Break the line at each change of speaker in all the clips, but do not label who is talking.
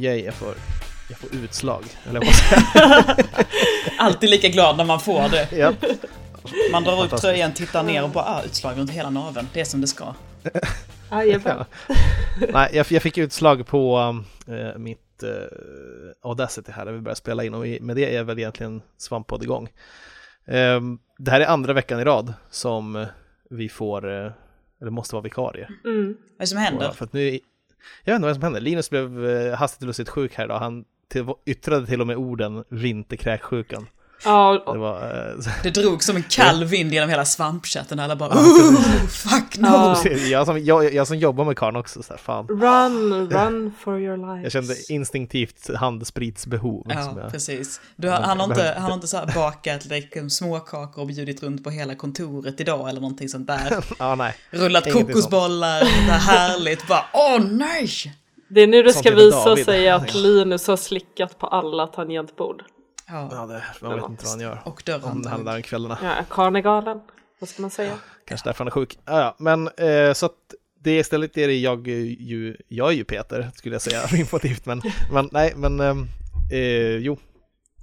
Yay, jag får, jag får utslag. Eller vad
Alltid lika glad när man får det.
Ja.
Man drar upp tröjan, tittar ner och bara ah, utslag runt hela naveln. Det är som det ska.
Jajamän.
Nej, jag, jag fick utslag på eh, mitt eh, Audacity här, där vi börjar spela in och med det är väl egentligen Svamppodd igång. Eh, det här är andra veckan i rad som eh, vi får, eh, eller måste vara vikarie.
Mm.
Vad är det som händer?
För att nu, jag vet inte vad som händer. Linus blev hastigt och lustigt sjuk här idag. Han till, yttrade till och med orden vinterkräksjukan.
Ja,
Det
och-
var... Eh,
Det drog som en kall vind genom hela svampchatten. Alla bara oh, fuck no.
Ja.
jag, som, jag, jag som jobbar med karln också, så här, fan.
run, run for your life.
Jag kände instinktivt handspritsbehov. som
Ja,
jag,
precis. Du, har- han har inte, han har inte så här bakat liksom, småkakor och bjudit runt på hela kontoret idag eller någonting sånt där.
ja, nej.
Rullat
Ingenting
kokosbollar, det här härligt. Bara åh nej!
Det är nu det ska visa
David.
sig att Linus har slickat på alla tangentbord.
Ja,
Ja, det, man vet inte vad han gör.
och
Om
dörren.
det handlar om kvällarna.
Ja, karnegalen. Vad ska man säga?
Kanske därför han är sjuk. Ja, ja, men eh, så att det istället är det jag ju, jag är ju Peter, skulle jag säga, informativt. Men, men nej, men eh, eh, jo,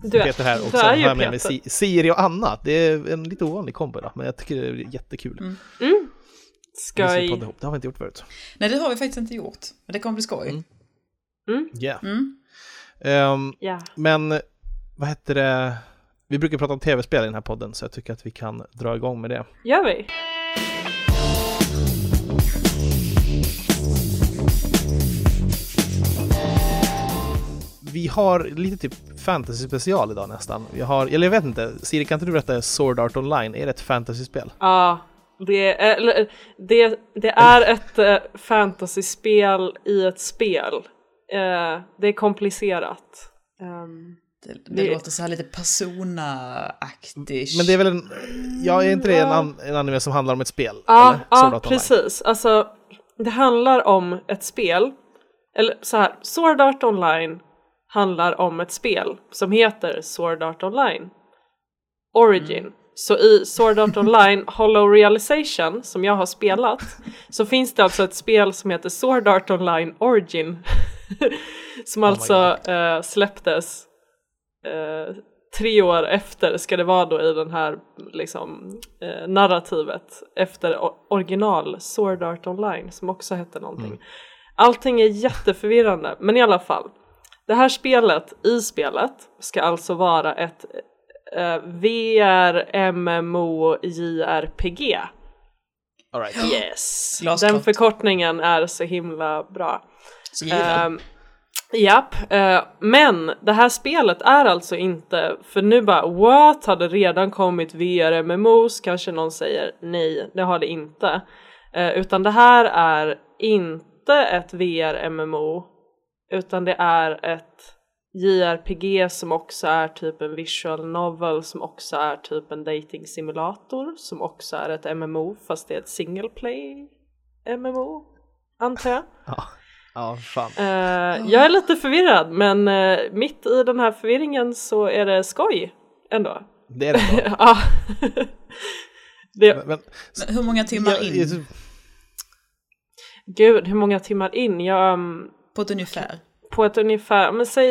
Du är,
Peter här. Och
är
har
ju
jag med mig Siri och Anna. Det är en lite ovanlig kombo då, men jag tycker det är jättekul.
Mm.
Mm.
Vi ska
Skoj.
podda ihop. Det har vi inte gjort förut.
Nej, det har vi faktiskt inte gjort. Men det kommer bli skoj.
Mm.
Mm.
Yeah.
Mm.
Ehm,
Ja.
men vad heter det? Vi brukar prata om tv-spel i den här podden, så jag tycker att vi kan dra igång med det.
Gör vi?
Vi har lite typ fantasy-special idag nästan. Vi har, eller jag vet inte, Siri kan inte du berätta Sword Art Online? Är det ett fantasy-spel?
Ja, det, är- eller, det, det är ett eh, fantasyspel i ett spel. Eh, det är komplicerat. Ehm,
Det, det,
Det-
låter så här lite persona-aktigt.
Men det är väl en, ja är inte det en, an, en anime som handlar om ett spel?
Ja,
eller?
Ja
Online.
precis. Alltså, det handlar om ett spel. Eller så här, Sword Art Online handlar om ett spel som heter Sword Art Online Origin.
Mm.
Så i Sword Art Online Hollow Realization som jag har spelat så finns det alltså ett spel som heter Sword Art Online Origin som
Oh
alltså eh, släpptes eh, tre år efter ska det vara då i den här liksom eh, narrativet efter original Sword Art Online som också hette någonting.
Mm.
Allting är jätteförvirrande men i alla fall. Det här spelet i spelet ska alltså vara ett eh, VR MMO JRPG.
All right.
Yes!
Glasklart.
Den förkortningen är så himla bra. Um, japp, eh, men det här spelet är alltså inte, för nu bara what, har det redan kommit VR-MMOs? Kanske någon säger nej, det har det inte. Eh, utan det här är inte ett VR-MMO, utan det är ett JRPG som också är typ en visual novel, som också är typ en dating simulator, som också är ett MMO fast det är ett single play MMO, antar jag.
Ja, ja fan.
Eh, jag är lite förvirrad men eh, mitt i den här förvirringen så är det skoj ändå.
Det är det.
Ja. det,
Men, men,
Men hur många timmar
jag-
in
gud, hur många timmar in? Jag, um,
på ett ungefär?
På ett ungefär, men säg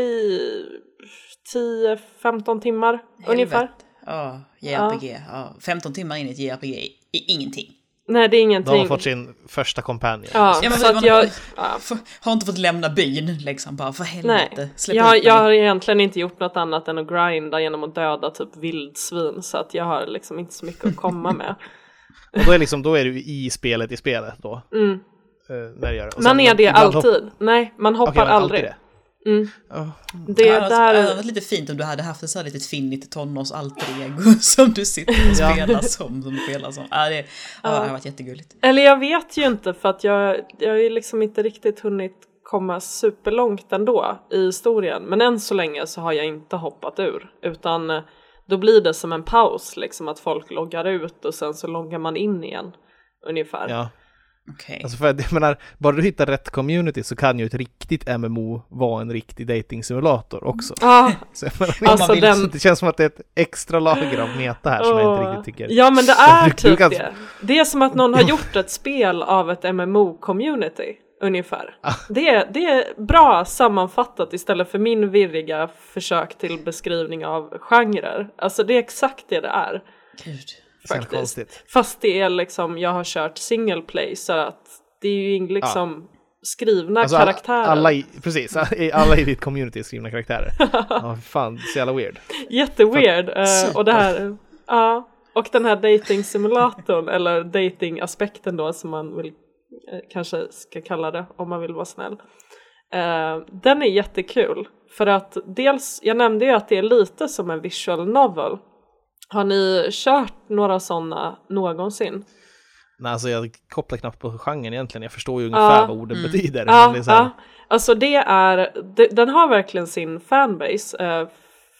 10-15 timmar ungefär.
Helvete. Ja, JRPG. Ja. 15 timmar in i ett JRPG är ingenting.
Nej det är
de
ingenting.
har fått sin första companion.
Ja,
Ja,
så
man-
jag, ja.
Har inte fått lämna byn liksom bara för
Nej,
helvete. Släpp
jag, jag har egentligen inte gjort något annat än att grinda genom att döda typ vildsvin så att jag har liksom inte så mycket att komma med.
Och då är, liksom, då är du i spelet i spelet då.
Mm.
Eh, när du gör det. Och
Man
sen-
är det
ibland hopp-
alltid. Nej, man hoppar
men
aldrig.
det.
Mm.
Ja.
Det
det hade varit- det hade
där...
varit lite fint om du hade haft ett så här litet finnigt tonårs alter ego som du sitter och spelar som. som spelar som. Ja, det, ja, det har varit jättegulligt.
Eller jag vet ju inte för att jag, jag har ju liksom inte riktigt hunnit komma superlångt ändå i historien. Men än så länge så har jag inte hoppat ur utan eh, då blir det som en paus liksom att folk loggar ut och sen så loggar man in igen ungefär.
Ja.
Okej.
Alltså för att, jag menar, bara du hittar rätt community så kan ju ett riktigt MMO vara en riktig dating-simulator också.
Ja,
Så menar,
alltså
vill-
den...
Det känns som att det är ett extra lager av meta här som jag inte riktigt tycker.
Ja men det är
Du- du
typ
kan-
det. Det är som att någon har gjort ett spel av ett MMO-community ungefär.
Ah.
Det, är, det är bra sammanfattat istället för min virriga försök till beskrivning av genrer. Alltså det är exakt det det är.
Gud.
Faktiskt.
konstigt.
Fast det är liksom, jag har kört single play så att det är ju liksom skrivna
Alltså, alla,
karaktärer.
alla i, precis, alla i ditt community är skrivna karaktärer. Ja, fan, så jävla weird.
Jätteweird.
Super.
och det här, ja. Och den här dating-simulatorn, eller dating-aspekten då som man vill, eh, kanske ska kalla det om man vill vara snäll. Eh, den är jättekul. För att dels, jag nämnde ju att det är lite som en visual novel. Har ni kört några sådana någonsin?
Nej, alltså jag kopplar knappt på genren egentligen. Jag förstår ju ungefär
Ja.
vad orden
Mm.
betyder.
Ja,
men det är så här,
ja. Alltså det är, det, den har verkligen sin fanbase. Eh,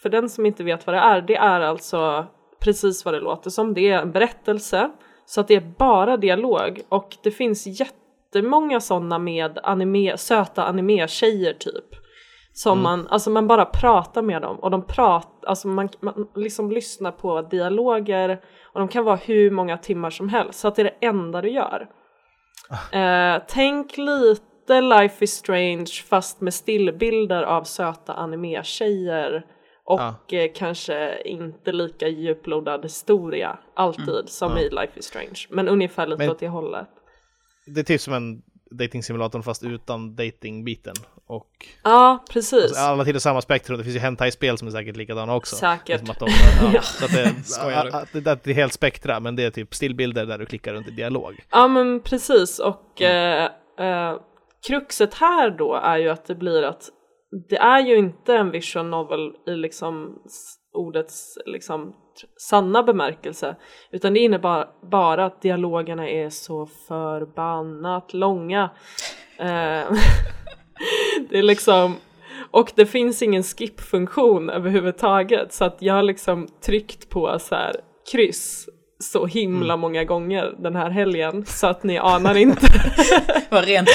för den som inte vet vad det är, det är alltså precis vad det låter som. Det är en berättelse, så att det är bara dialog och det finns jättemånga sådana med anime, söta anime-tjejer typ. Som man, alltså man bara pratar med dem och de pratar, alltså man, man liksom lyssnar på dialoger och de kan vara hur många timmar som helst så att det är det enda du gör. Eh, tänk lite Life is Strange fast med stillbilder av söta anime-tjejer och
Ja.
eh, kanske inte lika djuplodad historia alltid som i Life is Strange. Men ungefär lite
Men-
åt det hållet.
det är typ som en dating-simulator fast utan dating-biten. Och
Ja, precis.
alltså, alla tillhör samma spektrum. Det finns ju hentai-spel som är säkert likadana också.
Säkert.
Det är som att de, ja, så att det, att det, att det är helt spektra, men det är typ stillbilder där du klickar runt i dialog.
Ja men precis och eh, eh, kruxet här då är ju att det blir att det är ju inte en visual novel i liksom ordets liksom sanna bemärkelse utan det innebär bara att dialogerna är så förbannat långa. Eh, det är liksom och det finns ingen skip-funktion överhuvudtaget så att jag har liksom tryckt på så här kryss så himla många gånger den här helgen så att ni anar inte.
Var rent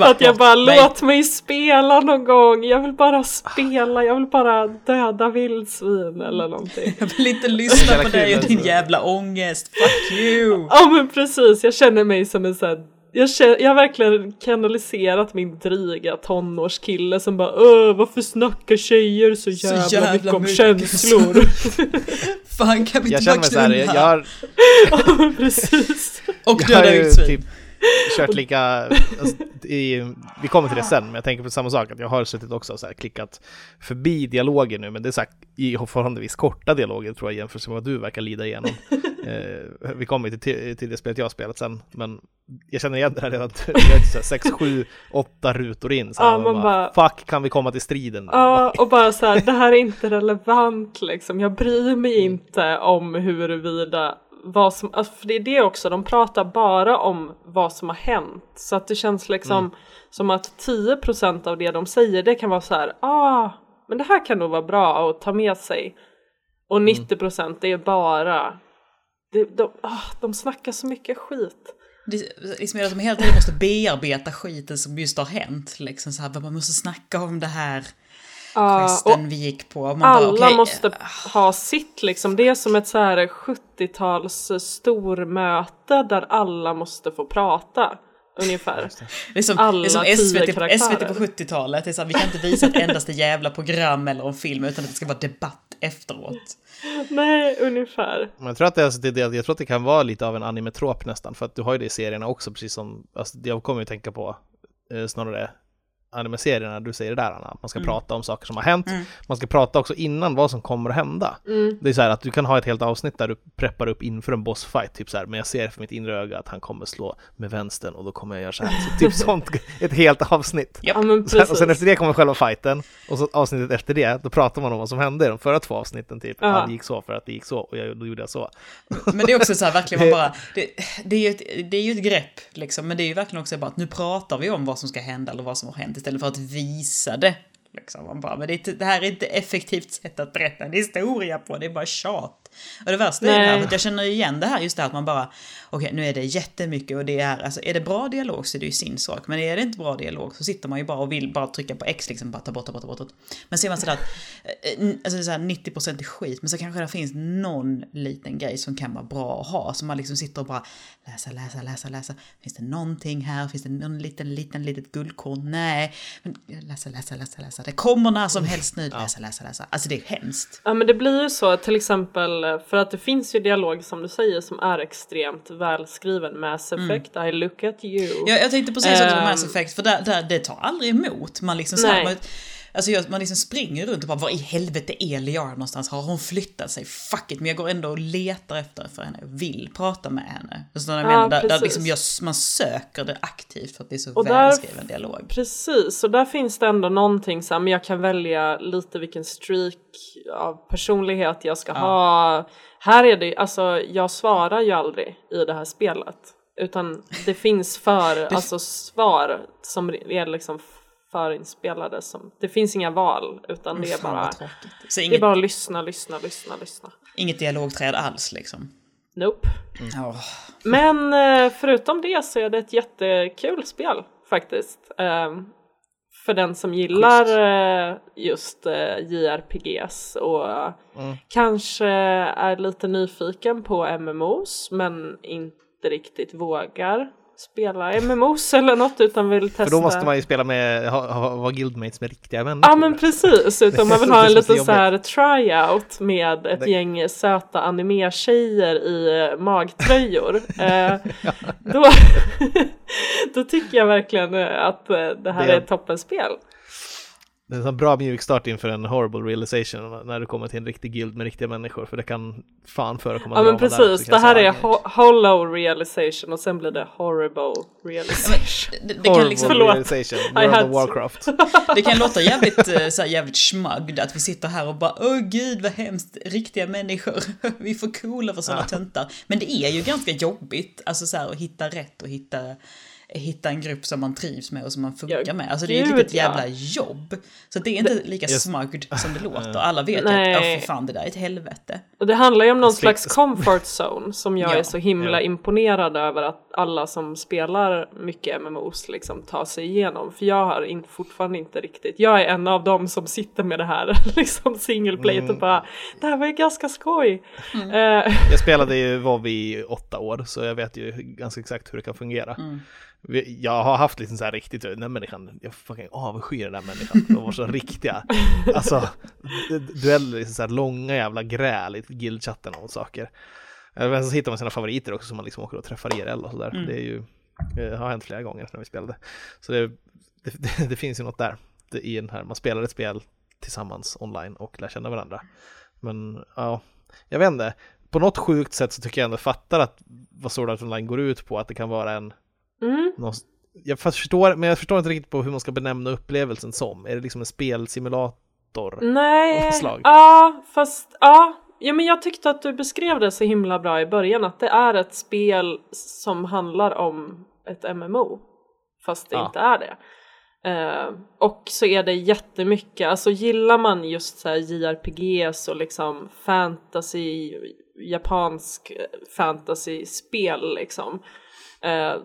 att jag bara
nej.
låt mig spela någon gång, jag vill bara spela, jag vill bara döda vildsvin eller någonting.
Jag vill inte lyssna på dig och din jävla ångest. Fuck you!
Ja men precis, jag känner mig som en sån här jag, känner, jag har verkligen kanaliserat min dryga tonårskille som bara Öh, varför snackar tjejer så jävla,
jävla
mycket om
mycket."
känslor?
Fan kan vi
Jag
inte
känner
bara
mig så här, jag, jag har,
ja precis.
Och
jag
döda
ju
vildsvin.
typ kört lika, alltså, i, vi kommer till det sen, men jag tänker på samma sak, att jag har suttit också och så här klickat förbi dialoger nu, men det är så här, i förhållandevis korta dialoger tror jag jämfört med vad du verkar lida igenom. eh, vi kommer till, till det spelet jag har spelat sen, men jag känner igen det här redan, jag här, sex, sju, åtta rutor in, så här,
Ja,
man
man
bara, fuck, kan vi komma till striden?
Ja, och bara så här, det här är inte relevant liksom. Jag bryr mig inte om huruvida vad som, alltså, för det är det också, de pratar bara om vad som har hänt. Så att det känns liksom som att 10% av det de säger, det kan vara så här, ah, men det här kan nog vara bra att ta med sig. Och 90% det är bara, det, de, ah, de snackar så mycket skit.
Det är liksom att de hela tiden måste bearbeta skiten som just har hänt. Liksom så här, man måste snacka om det här questen vi gick på. Man bara,
alla
okej,
måste ha sitt liksom. Det är som ett så här 70-tals stormöte där alla måste få prata. Ungefär.
Det är som,
alla
det är som SVT,
karaktärer.
SVT på 70-talet. Det är så här, vi kan inte visa ett endaste jävla program eller en film utan att det ska vara debatt efteråt.
Nej, ungefär.
Men jag tror att det, alltså, det, det, jag tror att det kan vara lite av en animetrop nästan, för att du har ju det i serierna också, precis som, alltså, jag kommer ju att tänka på eh, snarare anime-serierna, du säger det där Anna, man ska prata om saker som har hänt,
Mm.
man ska prata också innan vad som kommer att hända.
Mm.
Det är så här att du kan ha ett helt avsnitt där du preppar upp inför en bossfight, typ så här, men jag ser för mitt inre öga att han kommer slå med vänstern och då kommer jag göra så här, så typ sånt, ett helt avsnitt.
Ja men
Sen, och sen efter det kommer själva fighten, och så avsnittet efter det, då pratar man om vad som hände i de förra två avsnitten, typ,
Ja.
han gick så för att det gick så, och jag, då gjorde jag så.
Men det är också så här verkligen man bara, det, det, är ju ett, det är ju ett grepp liksom, men det är ju verkligen också bara att nu pratar vi om vad som ska hända eller vad som har hänt istället för att visa det. Liksom. Man bara, men det, det här är inte effektivt sätt att berätta en historia på, det är bara tjat. Och det värsta Nej. är det här, att jag känner igen det här, just det här att man bara, okej okay, nu är det jättemycket och det är, alltså är det bra dialog så är det ju sin sak, men är det inte bra dialog så sitter man ju bara och vill bara trycka på X liksom, bara ta bort, ta bort, ta bort. Men ser man sådär att, eh, alltså det är 90% är skit, men så kanske det finns någon liten grej som kan vara bra att ha, så man liksom sitter och bara läsa, läsa, läsa, läsa. Finns det någonting här? Finns det någon liten, liten, litet guldkorn? Nej. Men läsa, läsa, läsa, läsa. Det kommer när som helst nu. Läsa, läsa, läsa. Alltså det är hemskt.
Ja men det blir ju så till exempel för att det finns ju dialog som du säger som är extremt välskriven. Mass mm. Effect, mm. I look at you.
Ja, jag tänkte precis um, Mass ehm. Effect för där, där, det tar aldrig emot. Man liksom så här, man, Alltså jag, man liksom springer runt och bara var i helvete är Liara någonstans? Har hon flyttat sig? Fuck it, men jag går ändå och letar efter för henne. Vill prata med henne. Alltså ja, menar, där, där liksom jag, man söker det aktivt för att det är så och välskriven där, dialog.
Precis, och där finns det ändå någonting så här, men jag kan välja lite vilken streak av personlighet jag ska ja. ha. Här är det, alltså jag svarar ju aldrig i det här spelet. Utan det finns för, alltså svar som är liksom förinspelade som, det finns inga val utan det är bara, det är bara att lyssna, lyssna, lyssna, lyssna.
Inget dialogträd alls liksom?
Nope. Mm. Oh. Men eh, förutom det så är det ett jättekul spel faktiskt. Ehm, för den som gillar eh, just eh, JRPGs och mm. kanske är lite nyfiken på MMOs men inte riktigt vågar spela MMOs eller något utan vill testa.
För då måste man ju spela med, ha, ha, vara guildmates med riktiga människor.
Ja men precis, utan man vill ha en liten så här tryout med ett det... gäng söta anime-tjejer i eh, magtröjor. eh, då, då tycker jag verkligen att eh, det här det... är ett toppenspel.
Det är en bra mjukstart inför en horrible realization när du kommer till en riktig guild med riktiga människor för det kan fan förekomma
Ja men precis, det här är ho hollow realization och sen blir det horrible realization.
det, det, horrible liksom, realization, World of Warcraft.
det kan låta jävligt, eh, så här, jävligt smagd att vi sitter här och bara åh gud vad hemskt, riktiga människor, vi är för coola för sådana ja. töntar. Men det är ju ganska jobbigt, alltså så här att hitta rätt och hitta hitta en grupp som man trivs med och som man funkar ja, med. Alltså det är ju ett litet jävla jobb. Så det är inte lika yes. smagd som det låter. Alla vet Nej. att, ja för fan det där är ett helvete.
Och det handlar ju om någon slags comfort zone som jag ja, är så himla ja. imponerad över att alla som spelar mycket MMOs liksom tar sig igenom. För jag har in, fortfarande inte riktigt, jag är en av dem som sitter med det här liksom single play mm. och bara det här var ju ganska skoj. Mm.
Uh, jag spelade ju WoW i åtta år så jag vet ju ganska exakt hur det kan fungera. Mm. Jag har haft liksom så här riktigt, den här människan, jag fucking avskyr den där människan, de var så riktiga. Alltså, dueller, liksom så här långa jävla gräl i guildchatten om saker. Men så hittar man sina favoriter också som man liksom åker och träffar IRL och sådär. Mm. Det är ju, det har hänt flera gånger när vi spelade. Så det, det, det finns ju något där i den här, man spelar ett spel tillsammans online och lär känna varandra. Men ja, jag vet inte, på något sjukt sätt så tycker jag ändå fattar att vad Sword Art Online går ut på, att det kan vara en Mm. jag förstår, men jag förstår inte riktigt på hur man ska benämna upplevelsen som. Är det liksom en spelsimulator?
Nej, ja, fast ja. Ja, men jag tyckte att du beskrev det så himla bra i början, att det är ett spel som handlar om ett MMO, fast det ja. inte är det. Uh, och så är det jättemycket, alltså gillar man just så här JRPGs och liksom fantasy, japansk fantasy-spel liksom, eh,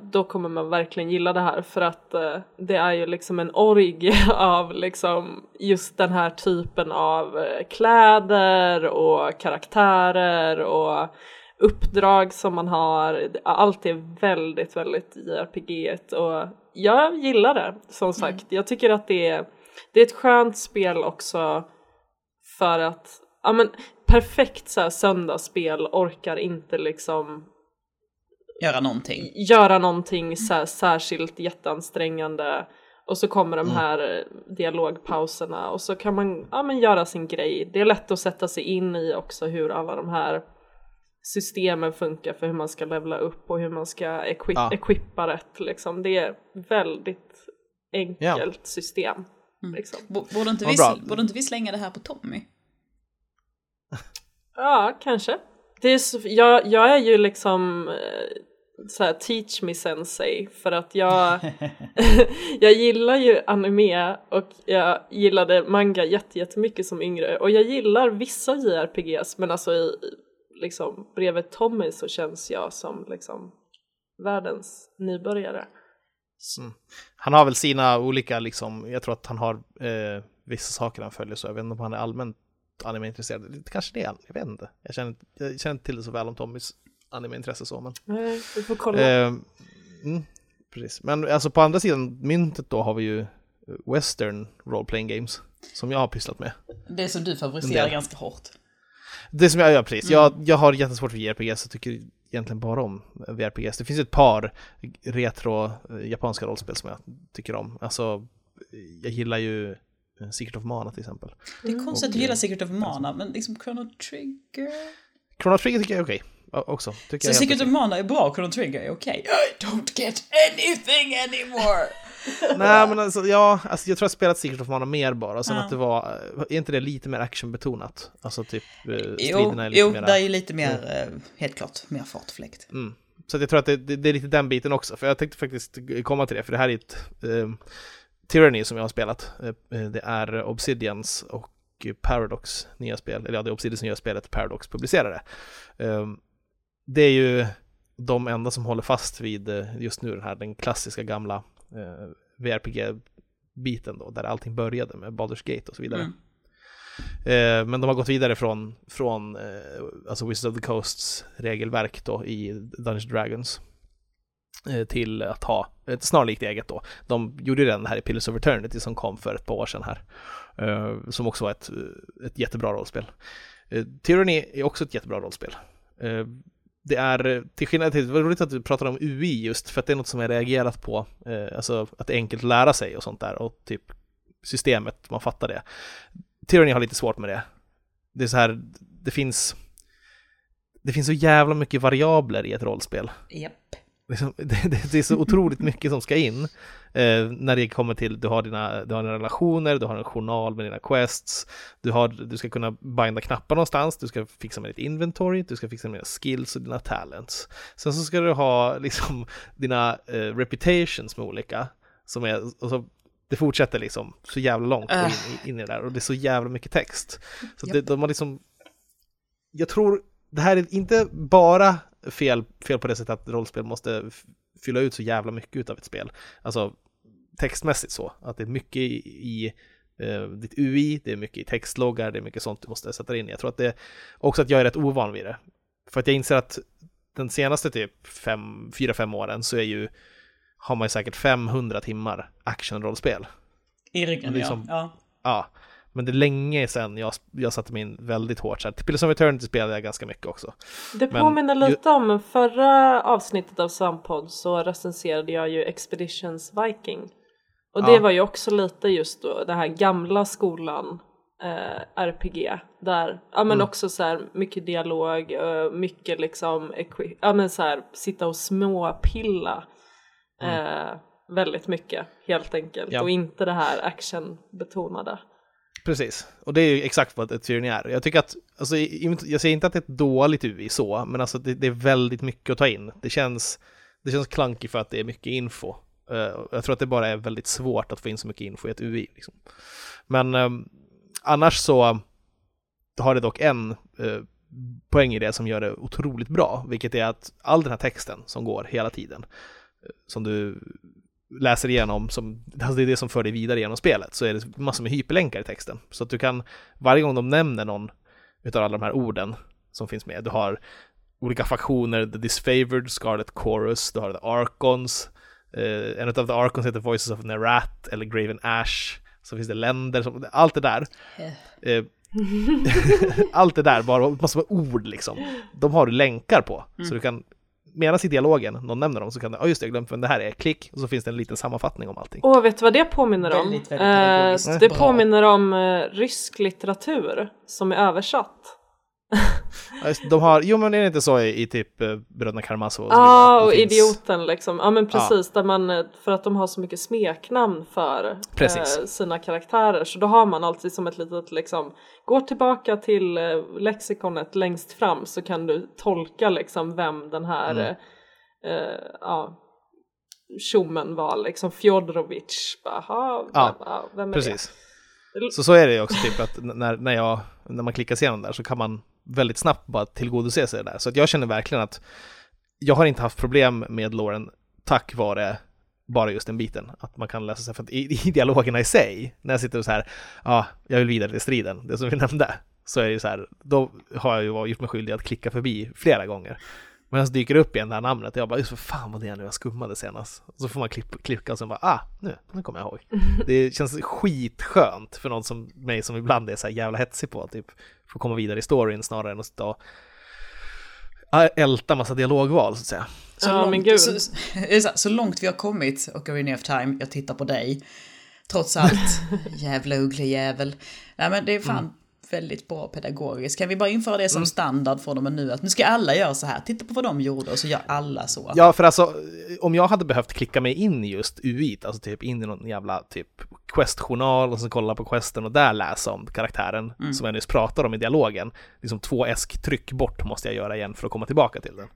då kommer man verkligen gilla det här för att eh, det är ju liksom en orgie av liksom just den här typen av eh, kläder och karaktärer och uppdrag som man har. Allt är väldigt, väldigt JRPG och jag gillar det som mm. sagt. Mm. Jag tycker att det är, det är ett skönt spel också för att ja men perfekt så här söndagsspel orkar inte liksom
göra någonting.
Göra någonting så särskilt jätteansträngande och så kommer de mm. här mm. dialogpauserna och så kan man ja, men göra sin grej. Det är lätt att sätta sig in i också hur alla de här systemen funkar för hur man ska levla upp och hur man ska equip ja. equippa rätt liksom. Det är väldigt enkelt ja. system.
Mm. Liksom. Borde, inte vi, borde inte vi slänga det här på Tommy?
ja, kanske. Det är så, jag, jag är ju liksom eh, så här, teach me sensei för att jag, jag gillar ju anime och jag gillade manga jättemycket som yngre och jag gillar vissa JRPGs men alltså i, liksom bredvid Tommy så känns jag som liksom världens nybörjare.
Mm. Han har väl sina olika, liksom, jag tror att han har eh, vissa saker han följer så jag vet inte om han är allmänt anime-intresserad. Kanske det är han, jag vet inte. Jag känner, jag känner inte till det så väl om Tommys anime-intresse så men...
Nej, vi får kolla.
Eh, mm, precis, men alltså på andra sidan myntet då har vi ju western role playing games som jag har pysslat med.
Det som du favoriserar ganska hårt.
Det som jag gör precis, mm. jag, jag har jättesvårt för JRPGs och tycker egentligen bara om VRPGs. Det finns ett par retro eh, japanska rollspel som jag tycker om. Alltså, jag gillar ju eh, Secret of Mana till exempel.
Det är konstigt att du gillar Secret of Mana, men liksom Chrono Trigger?
Chrono Trigger tycker jag är okej. Också. Tycker
så Secret of Mana är bra, Chrono Trigger är okej. I don't get anything anymore!
Nej men alltså, ja, alltså jag tror jag spelat Secret of Mana mer bara, sen ja. att det var, är inte det lite mer actionbetonat? Alltså typ
eh, striderna är lite Jo, mera... det är ju lite mer, mm. helt klart, mer fartfläkt.
Mm. Så jag tror att det, det, det, är lite den biten också, för jag tänkte faktiskt komma till det, för det här är ett eh, Tyranny som jag har spelat. Eh, det är Obsidians och Paradox nya spel, eller ja, det är Obsidian som gör spelet, Paradox publicerar det. Eh, det är ju de enda som håller fast vid eh, just nu den här, den klassiska gamla eh, VRPG-biten då, där allting började med Baldur's Gate och så vidare. Mm. Eh, men de har gått vidare från, från eh, alltså Wizards of the Coasts regelverk då i Dungeons Dragons eh, till att ha ett snarlikt eget då. De gjorde den här i Pillars of Eternity som kom för ett par år sedan här, eh, som också var ett, ett jättebra rollspel. Tyranny är också ett jättebra rollspel det är, till skillnad till, det var roligt att du pratade om UI just, för att det är något som jag reagerat på, eh, alltså att det är enkelt att lära sig och sånt där, och typ systemet, man fattar det. Tyranny har lite svårt med det. Det är så här, det finns, det finns så jävla mycket variabler i ett rollspel.
Yep.
Liksom, det, det, det, är så otroligt mycket som ska in eh, när det kommer till, du har, dina, du har dina relationer, du har en journal med dina quests, du, har, du ska kunna binda knappar någonstans, du ska fixa med ditt inventory, du ska fixa med dina skills och dina talents. Sen så ska du ha liksom dina eh, reputations med olika, som är, och så, det fortsätter liksom så jävla långt in, in, i det där och det är så jävla mycket text. Så det, de har liksom, jag tror det här är inte bara fel, fel på det sättet att rollspel måste fylla ut så jävla mycket av ett spel. Alltså textmässigt så, att det är mycket i, i uh, ditt UI, det är mycket i textloggar, det är mycket sånt du måste sätta in. Jag tror att det också att jag är rätt ovan vid det. För att jag inser att den senaste typ 4-5 åren så är ju, har man ju säkert 500 timmar actionrollspel.
I ryggen, liksom, ja.
ja. Men det är länge sedan jag, jag satte mig in väldigt hårt. Så här, Pillars of Eternity spelade jag ganska mycket också.
Det påminner Men, lite ju... om förra avsnittet av Svamppodd så recenserade jag ju Expeditions Viking. Och det ja. var ju också lite just då den här gamla skolan eh, RPG där, ja men mm. också så här mycket dialog, eh, mycket liksom, ja men så här sitta och småpilla mm. eh, väldigt mycket helt enkelt ja. och inte det här actionbetonade.
Precis, och det är ju exakt vad ett tyranni är. Jag tycker att, alltså, jag säger inte att det är ett dåligt UI så, men alltså det, det, är väldigt mycket att ta in. Det känns, det känns klankigt för att det är mycket info. Uh, jag tror att det bara är väldigt svårt att få in så mycket info i ett UI. Liksom. Men um, annars så har det dock en uh, poäng i det som gör det otroligt bra, vilket är att all den här texten som går hela tiden, eh, som du läser igenom, som, alltså det är det som för dig vidare genom spelet, så är det massor med hyperlänkar i texten. Så att du kan, varje gång de nämner någon utav alla de här orden som finns med, du har olika faktioner, The Disfavored, Scarlet Chorus, du har The Archons, eh, en av The Archons heter Voices of Nerat eller Graven Ash, så finns det länder, som, allt det där. Eh, allt det där, bara massor med ord liksom. De har du länkar på, mm. så du kan medan i dialogen någon nämner dem så kan det, ja oh just det, jag glömt vem det här är, klick, och så finns det en liten sammanfattning om allting.
Åh, vet du vad det påminner om? Väldigt, väldigt eh, det påminner om eh, rysk litteratur som är översatt.
De har, jo men är det inte så i, i typ eh, Bröderna Karamazov?
Ja, ah, och finns... Idioten liksom. Ja men precis, ja. där man, eh, för att de har så mycket smeknamn för eh, sina karaktärer så då har man alltid som ett litet liksom, gå tillbaka till eh, lexikonet längst fram så kan du tolka liksom vem den här mm. eh, ja, tjommen var liksom Fjodorovic. Bara,
ja,
vem är
precis. Det? Så så är det ju också typ att när, när, jag, när man klickar sig igenom där så kan man väldigt snabbt bara tillgodose sig det där. Så att jag känner verkligen att jag har inte haft problem med Lauren tack vare bara just den biten, att man kan läsa sig, för att i, i dialogerna i sig, när jag sitter och så här, ja, jag vill vidare till striden, det som vi nämnde, så är det ju så här, då har jag ju gjort mig skyldig att klicka förbi flera gånger. Men så dyker det upp igen det här namnet och jag bara, just för fan vad det är nu jag skummade senast. Och så får man klipp, klicka och så bara, ah, nu, nu kommer jag ihåg. Det känns skitskönt för någon som mig som ibland är så här jävla hetsig på att typ få komma vidare i storyn snarare än att sitta och älta massa dialogval så att säga.
Så, ja, långt, så, så, så, långt vi har kommit, Ocarina of Time, jag tittar på dig. Trots allt, jävla ugglejävel. Nej men det är fan mm. Väldigt bra pedagogiskt. Kan vi bara införa det som mm. standard för dem nu? Att nu ska alla göra så här, titta på vad de gjorde och så gör alla så.
Ja, för alltså om jag hade behövt klicka mig in just UI, alltså typ in i någon jävla typ questjournal och så kolla på questen och där läsa om karaktären mm. som jag nyss pratade om i dialogen. Liksom två äsk-tryck bort måste jag göra igen för att komma tillbaka till den.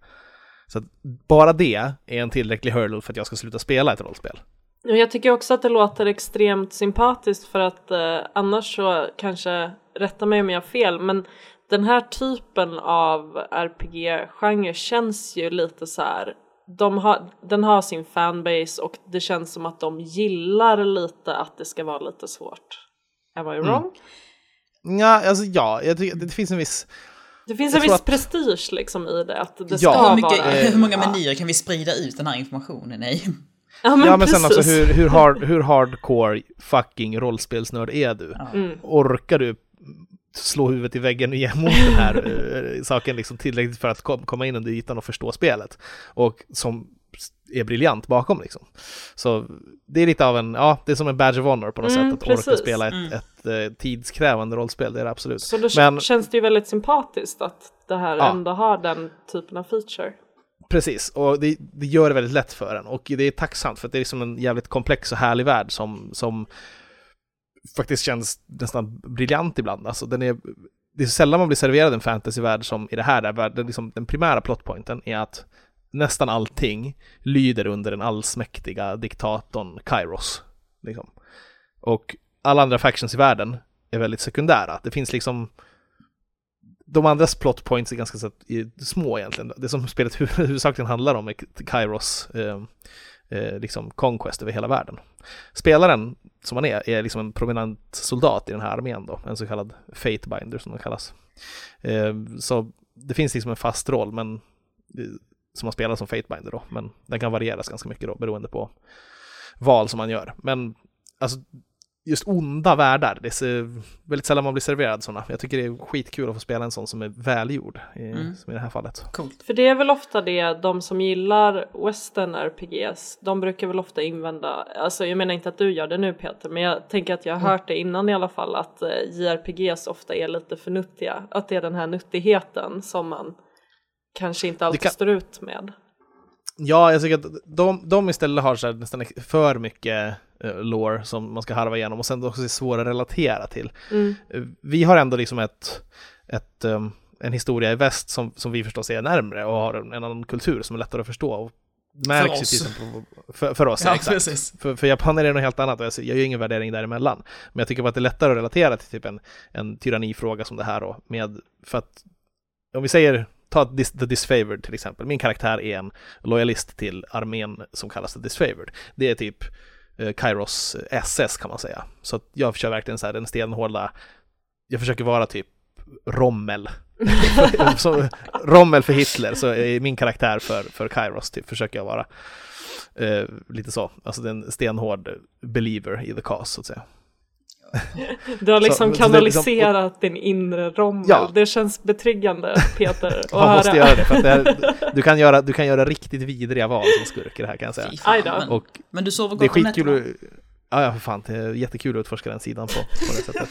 Så bara det är en tillräcklig hurdle för att jag ska sluta spela ett rollspel.
Jag tycker också att det låter extremt sympatiskt för att eh, annars så kanske, rätta mig om jag har fel, men den här typen av RPG-genre känns ju lite så här, de har, den har sin fanbase och det känns som att de gillar lite att det ska vara lite svårt. Am I wrong?
Mm. Ja, alltså ja, jag tycker det finns en viss
det finns en viss att... prestige liksom i det. Att det ja,
hur, mycket, vara... hur många menyer kan vi sprida ut den här informationen i?
Ja men, ja, men sen också hur, hur, hard, hur hardcore fucking rollspelsnörd är du? Mm. Orkar du slå huvudet i väggen igen mot den här uh, saken liksom tillräckligt för att kom, komma in under ytan och förstå spelet? Och som är briljant bakom liksom. Så det är lite av en, ja, det är som en badge of honor på något mm, sätt att precis. orka spela ett, mm. ett, ett, uh, tidskrävande rollspel, det är det absolut.
Så då Men, känns det ju väldigt sympatiskt att det här ja. ändå har den typen av feature.
Precis, och det, det, gör det väldigt lätt för en och det är tacksamt för att det är liksom en jävligt komplex och härlig värld som, som faktiskt känns nästan briljant ibland. Alltså den är, det är sällan man blir serverad en fantasyvärld som i det här, där den, liksom, den primära plotpointen är att nästan allting lyder under den allsmäktiga diktatorn Kairos. Liksom. Och alla andra factions i världen är väldigt sekundära. Det finns liksom de andras plot points är ganska så, små egentligen. Det som spelet huvudsakligen handlar om är Kairos eh, eh, liksom conquest över hela världen. Spelaren som han är, är liksom en prominent soldat i den här armén då, en så kallad fatebinder som de kallas. Eh, så det finns liksom en fast roll, men eh, som man spelar som fatebinder då, men den kan varieras ganska mycket då beroende på val som man gör. Men alltså just onda världar. Det är väldigt sällan man blir serverad sådana. Jag tycker det är skitkul att få spela en sån som är välgjord, i, mm. som i det här fallet.
Coolt. För det är väl ofta det, de som gillar western RPGs, de brukar väl ofta invända, alltså jag menar inte att du gör det nu Peter, men jag tänker att jag har mm. hört det innan i alla fall, att eh, JRPGs ofta är lite för nuttiga. Att det är den här nuttigheten som man kanske inte alltid kan... står ut med.
Ja, jag tycker att de, de istället har så nästan för mycket uh, lore som man ska harva igenom och sen också är svåra att relatera till. Mm. Uh, vi har ändå liksom ett, ett um, en historia i väst som, som vi förstås är närmre och har en, annan kultur som är lättare att förstå. Märks för oss. På, för, för oss, ja, exakt. För, för japaner är det något helt annat och jag, jag gör ingen värdering däremellan. Men jag tycker bara att det är lättare att relatera till typ en, en tyrannifråga som det här då, med, för att om vi säger ta The Disfavored till exempel. Min karaktär är en lojalist till armén som kallas The Disfavored. Det är typ eh, Kairos eh, SS kan man säga. Så att jag kör verkligen så här den stenhårda, jag försöker vara typ Rommel. Rommel för Hitler, så är min karaktär för, för Kairos, typ, försöker jag vara. Eh, lite så, alltså den stenhård believer i the cause så att säga.
Du har liksom så, kanaliserat liksom, din inre rommel. Ja. Det känns betryggande Peter att
Man måste göra det, för att det är, du, kan göra, du kan göra riktigt vidriga val som skurk i det här kan jag säga.
Fan, och men du sover gott
det är skitkul Ja, ja, för fan, det är jättekul att utforska den sidan på, på det sättet.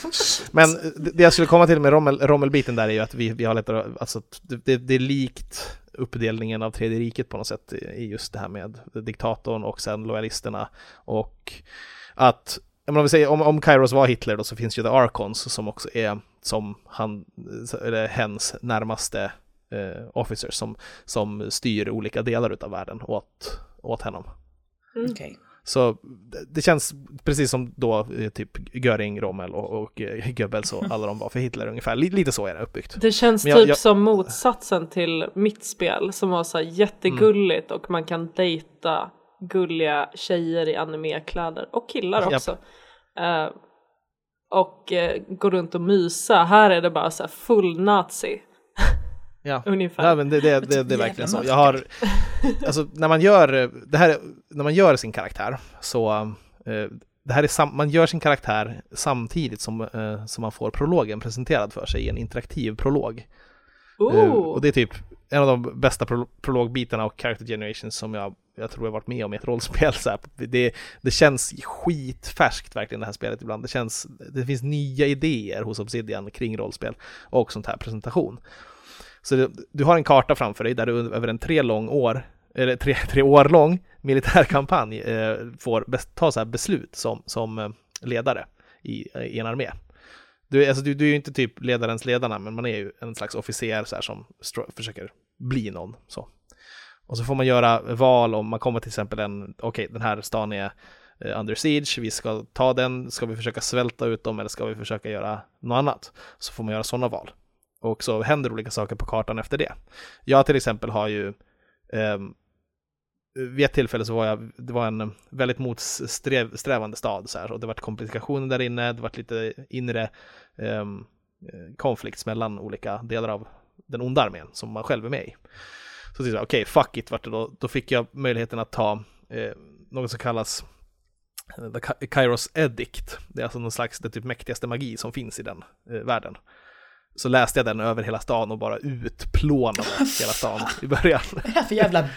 Men det jag skulle komma till med rommel, rommelbiten där är ju att vi, vi har lättare, alltså det, det är likt uppdelningen av tredje riket på något sätt i just det här med diktatorn och sen lojalisterna och att om vi säger om, om Kairos var Hitler då så finns ju The Archons som också är som han, eller hens närmaste eh, officers som, som styr olika delar av världen åt, åt honom.
Mm. Okay.
Så det känns precis som då eh, typ Göring, Rommel och, och eh, Goebbels och alla de var för Hitler ungefär. Lite så är det uppbyggt.
Det känns jag, typ jag... som motsatsen till mitt spel som var så här jättegulligt mm. och man kan dejta gulliga tjejer i animekläder och killar också. Uh, och uh, gå runt och mysa. Här är det bara så här full nazi.
Ja, Ungefär. ja men det, det, det, det är verkligen så. Jag har, alltså när man gör, det här, när man gör sin karaktär så, eh, det här är sam, man gör sin karaktär samtidigt som, eh, som man får prologen presenterad för sig i en interaktiv prolog. Eh, och det är typ en av de bästa pro, prologbitarna och character generations som jag, jag tror jag varit med om i ett rollspel. Så här, det, det känns skitfärskt verkligen det här spelet ibland. Det känns, det finns nya idéer hos Obsidian kring rollspel och sånt här presentation. Så du, du, har en karta framför dig där du över en tre lång år, eller tre, tre år lång militärkampanj eh, får ta så här beslut som, som eh, ledare i, i en armé. Du, alltså, du, du är ju inte typ ledarens ledarna, men man är ju en slags officer så här, som försöker bli någon. Så. Och så får man göra val om man kommer till exempel en, okej okay, den här stan är eh, under siege, vi ska ta den, ska vi försöka svälta ut dem eller ska vi försöka göra något annat? Så får man göra sådana val och så händer olika saker på kartan efter det. Jag till exempel har ju eh, vid ett tillfälle så var jag, det var en väldigt motsträvande stad så här, och det var komplikationer där inne, det var lite inre ehm, eh, konflikt mellan olika delar av den onda armén som man själv är med i. Så tänkte jag, okej, okay, fuck it, vart det då, då fick jag möjligheten att ta eh, något som kallas eh, The Kairos Edict. Det är alltså någon slags, det typ mäktigaste magi som finns i den eh, världen så läste jag den över hela stan och bara utplånade hela stan i början.
Vad är det för jävla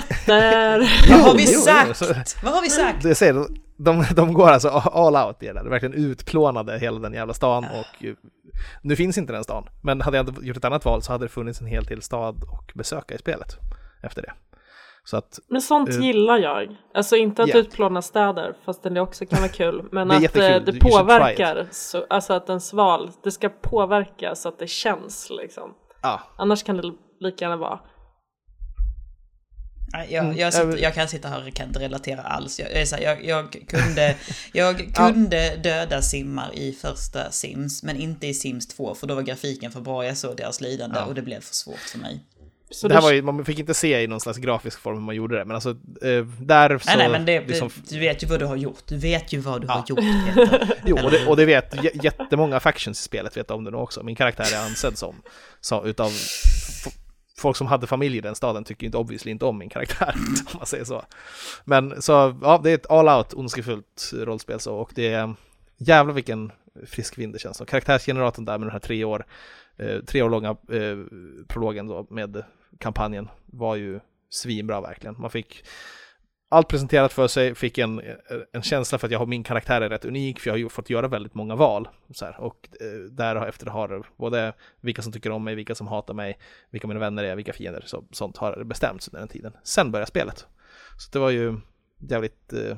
Peter!
Vad har vi sagt? Vad har vi sagt?
Det säger, de, de går alltså all out i det där, verkligen utplånade hela den jävla stan och nu finns inte den stan. Men hade jag inte gjort ett annat val så hade det funnits en hel till stad och besöka i spelet efter det. Så att,
men sånt uh, gillar jag. Alltså inte att yeah. utplåna städer, fast det också kan vara kul. Men det att. Eh, det påverkar, så, alltså att ens val, det ska påverka så att det känns liksom.
Ah.
Annars kan det lika gärna vara
jag, mm. jag, sitter, jag, kan sitta här och kan inte relatera alls. Jag, jag, jag kunde, jag kunde döda simmar i första Sims, men inte i Sims 2, för då var grafiken för bra. Jag såg deras lidande ja. och det blev för svårt för mig.
Så det här var ju, man fick inte se i någon slags grafisk form hur man gjorde det, men alltså eh, där så...
Nej, nej, men det, liksom... du vet ju vad du har gjort. Du vet ju vad du ja. har gjort,
Jo, och det, och det vet jättemånga factions i spelet vet om det nu också. Min karaktär är ansedd som, så, utav folk som hade familj i den staden tycker inte obviously inte om min karaktär, om man säger så. Men så, ja, det är ett all out ondskefullt rollspel så, och det är jävla vilken frisk vind det känns som. Karaktärsgeneratorn där med den här tre år, eh, tre år långa eh, prologen då med kampanjen var ju svinbra verkligen. Man fick allt presenterat för sig, fick en, en känsla för att jag har min karaktär är rätt unik, för jag har ju fått göra väldigt många val. Så här, och eh, därefter har både vilka som tycker om mig, vilka som hatar mig, vilka mina vänner är, vilka fiender, så, sånt har bestämts under den tiden. Sen började spelet. Så det var ju jävligt, eh,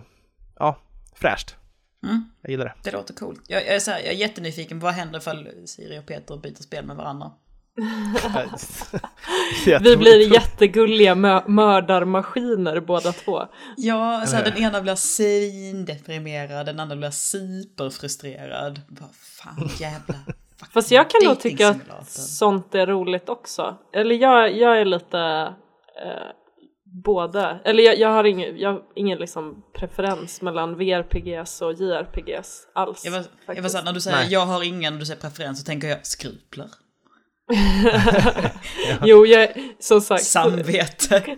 ja, fräscht. Mm. Jag gillar det.
Det låter coolt. Jag, jag, är så här, jag är jättenyfiken på vad händer ifall Siri och Peter byter spel med varandra.
Vi blir jättegulliga mö mördarmaskiner båda två.
Ja, så här, den ena blir svindeprimerad, den andra blir superfrustrerad. Vad fan jävla...
Fast jag kan nog tycka att sånt är roligt också. Eller jag, jag är lite eh, båda. Eller jag, jag har ingen, jag har ingen liksom preferens mellan VRPGs och JRPGs alls.
Jag var, jag var så här, när du säger Nej. jag har ingen och du säger preferens så tänker jag skrupler.
jo, jag, som sagt.
Samvete.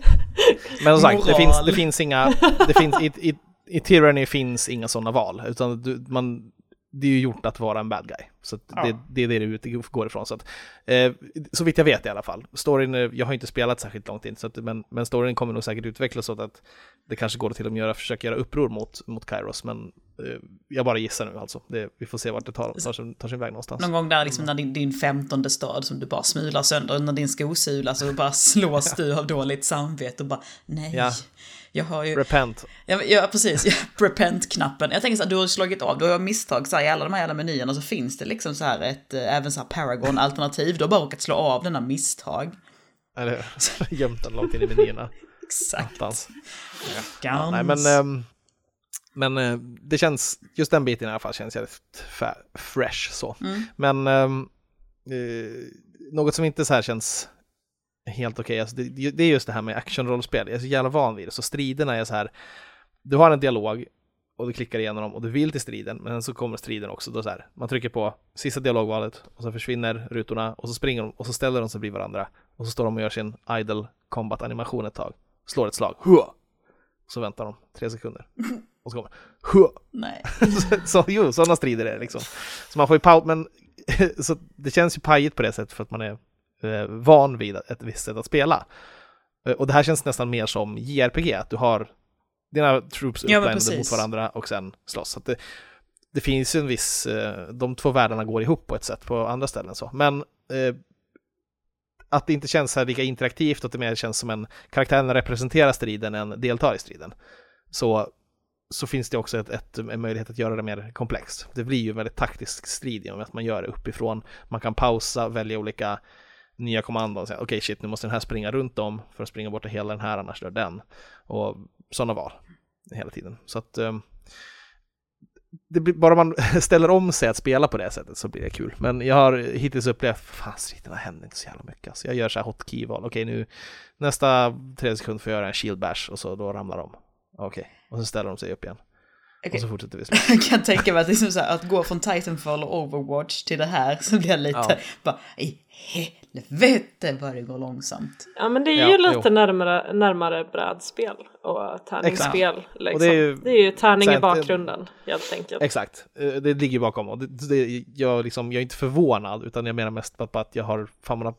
Men som sagt, det finns, det finns inga, det finns, i, i, i Tyranny finns inga sådana val, utan du, man, det är ju gjort att vara en bad guy. Så ja. det, det, är det det går ifrån. Så, att, eh, så vitt jag vet i alla fall. Storyn, eh, jag har inte spelat särskilt långt in, så att, men, men storyn kommer nog säkert utvecklas så att det kanske går till att göra, försöka göra uppror mot, mot Kairos, men eh, jag bara gissar nu alltså. Det, vi får se vart det tar, tar, sin, tar sin väg någonstans.
Någon gång där liksom när din, din femtonde stad som du bara smular sönder, när din skosula så bara slås du av dåligt samvete och bara nej. Ja. Jag har ju...
Repent.
Ja, ja precis. Repent-knappen. Jag tänker så här, du har slagit av, du har misstag så här, i alla de här jävla menyerna så finns det liksom så här ett, eh, även så här Paragon-alternativ. Du har bara råkat slå av denna misstag.
Eller gömt den långt in i menyerna.
Exakt.
Någonstans.
Ja,
Nej, men, ehm, men eh, det känns, just den biten i alla fall känns jävligt fresh så.
Mm.
Men eh, något som inte så här känns helt okej, alltså det, det är just det här med actionrollspel. Jag är så jävla van vid det, så striderna är så här, du har en dialog och du klickar igenom dem och du vill till striden, men sen så kommer striden också. Då så här, man trycker på sista dialogvalet och så försvinner rutorna och så springer de och så ställer de sig bredvid varandra och så står de och gör sin idle combat animation ett tag, slår ett slag, Hua! så väntar de tre sekunder och så kommer Hua!
Nej.
så, så, jo, sådana strider är det liksom. Så man får ju paus, men så det känns ju pajigt på det sättet för att man är van vid ett visst sätt att spela. Eh, och det här känns nästan mer som JRPG, att du har dina troops
Ja,
upplinade
precis.
mot varandra och sen slåss. Så att det, det finns ju en viss, eh, de två världarna går ihop på ett sätt på andra ställen så. Men eh, att det inte känns så här lika interaktivt och att det mer känns som en karaktären representerar striden än deltar i striden. Så, så finns det också ett, ett, en möjlighet att göra det mer komplext. Det blir ju en väldigt taktisk strid i och med att man gör det uppifrån. Man kan pausa, välja olika nya kommandon och säga okej shit nu måste den här springa runt om för att springa bort hela den här annars dör den. Och sådana val hela tiden. Så att um, det blir, bara man ställer om sig att spela på det sättet så blir det kul. Men jag har hittills upplevt, fan striderna händer inte så jävla mycket. Så jag gör så här hotkey-val, okej nu nästa tre sekunder får jag göra en shield bash och så då ramlar de. Okej, och så ställer de sig upp igen.
Okej.
Och så fortsätter vi.
Jag kan tänka mig att, liksom så här, att gå från Titanfall och Overwatch till det här så blir jag lite
Ja.
bara i helvete vad det går långsamt.
Ja men det är
Ja,
ju lite
jo.
närmare, närmare brädspel och tärningsspel. Liksom.
Och det är ju-
det är ju tärning i bakgrunden helt enkelt.
Exakt, Eh, det ligger ju bakom. Och det, det, jag, liksom, jag är inte förvånad, utan jag menar mest på, på att jag har, fan man har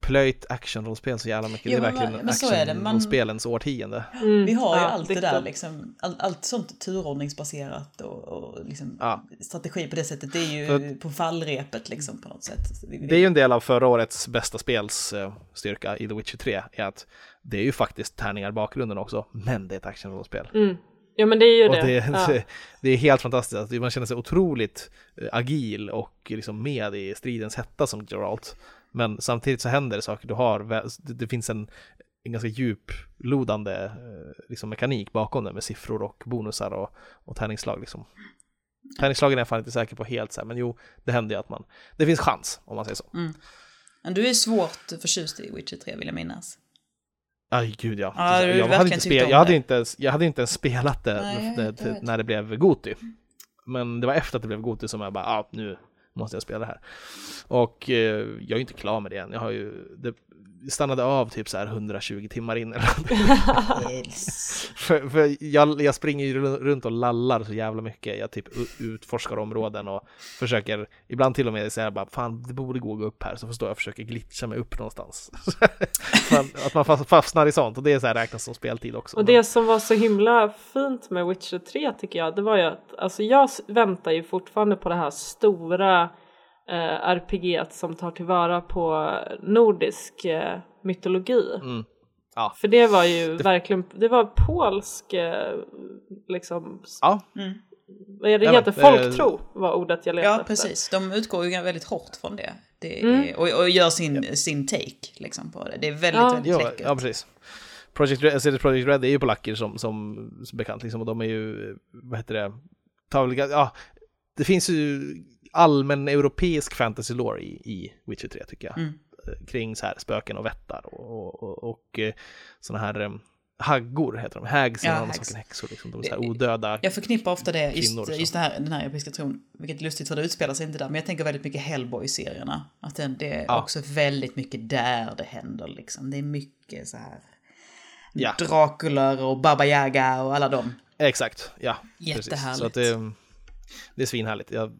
plöjt actionrollspel så jävla mycket.
Jo,
det är verkligen
men så det. Man-
actionrollspelens årtionde.
Mm,
Vi har ju
ja,
allt det där liksom, all, allt sånt turordningsbaserat och, och liksom
Ja.
strategi på det sättet, det är ju
För-
på fallrepet liksom på något sätt.
Det är ju en del av förra årets bästa spels eh, styrka i The Witcher 3, är att det är ju faktiskt tärningar i bakgrunden också, men det är ett actionrollspel.
Mm. Ja men det är ju
Och
det.
det,
ja.
det, det är helt fantastiskt, man känner sig otroligt eh, agil och liksom med i stridens hetta som Geralt. Men samtidigt så händer det saker, du har, det, finns en, en ganska djuplodande eh, liksom mekanik bakom det med siffror och bonusar och, och tärningsslag liksom. Tärningsslagen är jag fan inte säker på helt så här, men jo, det händer ju att man, det finns chans om man säger så.
Men du är svårt förtjust i Witcher 3 vill jag minnas.
Aj gud ja.
Ja,
jag, hade inte
tyckte
spel,
om
jag, hade
det.
inte ens, jag hade inte ens spelat det,
Nej,
det, det när det blev Goti. Men det var efter att det blev Goti som jag bara, ah, nu måste jag spela det här. Och eh, jag är inte klar med det än. Jag har ju, det stannade av typ så här 120 timmar in eller.
Yes.
för, för jag, jag springer ju ru- runt och lallar så jävla mycket. Jag typ utforskar områden och försöker, ibland till och med säga bara, fan det borde gå att gå upp här. Så förstår jag försöker glitcha mig upp någonstans. att man fast- fastnar i sånt och det är så här räknas som speltid också.
Och det som var så himla fint med Witcher 3 tycker jag, det var ju att alltså jag väntar ju fortfarande på det här stora eh, RPG som tar tillvara på nordisk eh, mytologi.
Mm. Ja.
För det var ju verkligen, det var polsk eh, liksom,
Ja,
vad är det
Ja,
heter,
men,
folktro var ordet jag letade
Ja,
efter.
precis. De utgår ju väldigt hårt från det. det är,
Mm.
och, och gör sin, sin take liksom, på det. Det är väldigt,
Ja.
väldigt läckert.
ja precis. Project Red, CD Project Red är ju polacker som, som, som bekant liksom och de är ju, vad heter det, tavliga, ja, det finns ju allmän europeisk fantasy lore i, i Witcher 3 tycker jag.
Mm.
Eh, Kring så här spöken och vättar och, och, och, eh, såna här um, haggor heter de, hags
Ja, hags.
häxor liksom, de är så här odöda.
Jag förknippar ofta det, just, just det här, den här europeiska tron, vilket är lustigt för det utspelar sig inte där, men jag tänker väldigt mycket Hellboy-serierna. Att det, det är
Ja.
också väldigt mycket där det händer liksom. Det är mycket så här
Ja.
Dracula och Baba Yaga och alla dem.
Exakt, ja. Precis.
Jättehärligt.
Så att det, det är svinhärligt. Jag,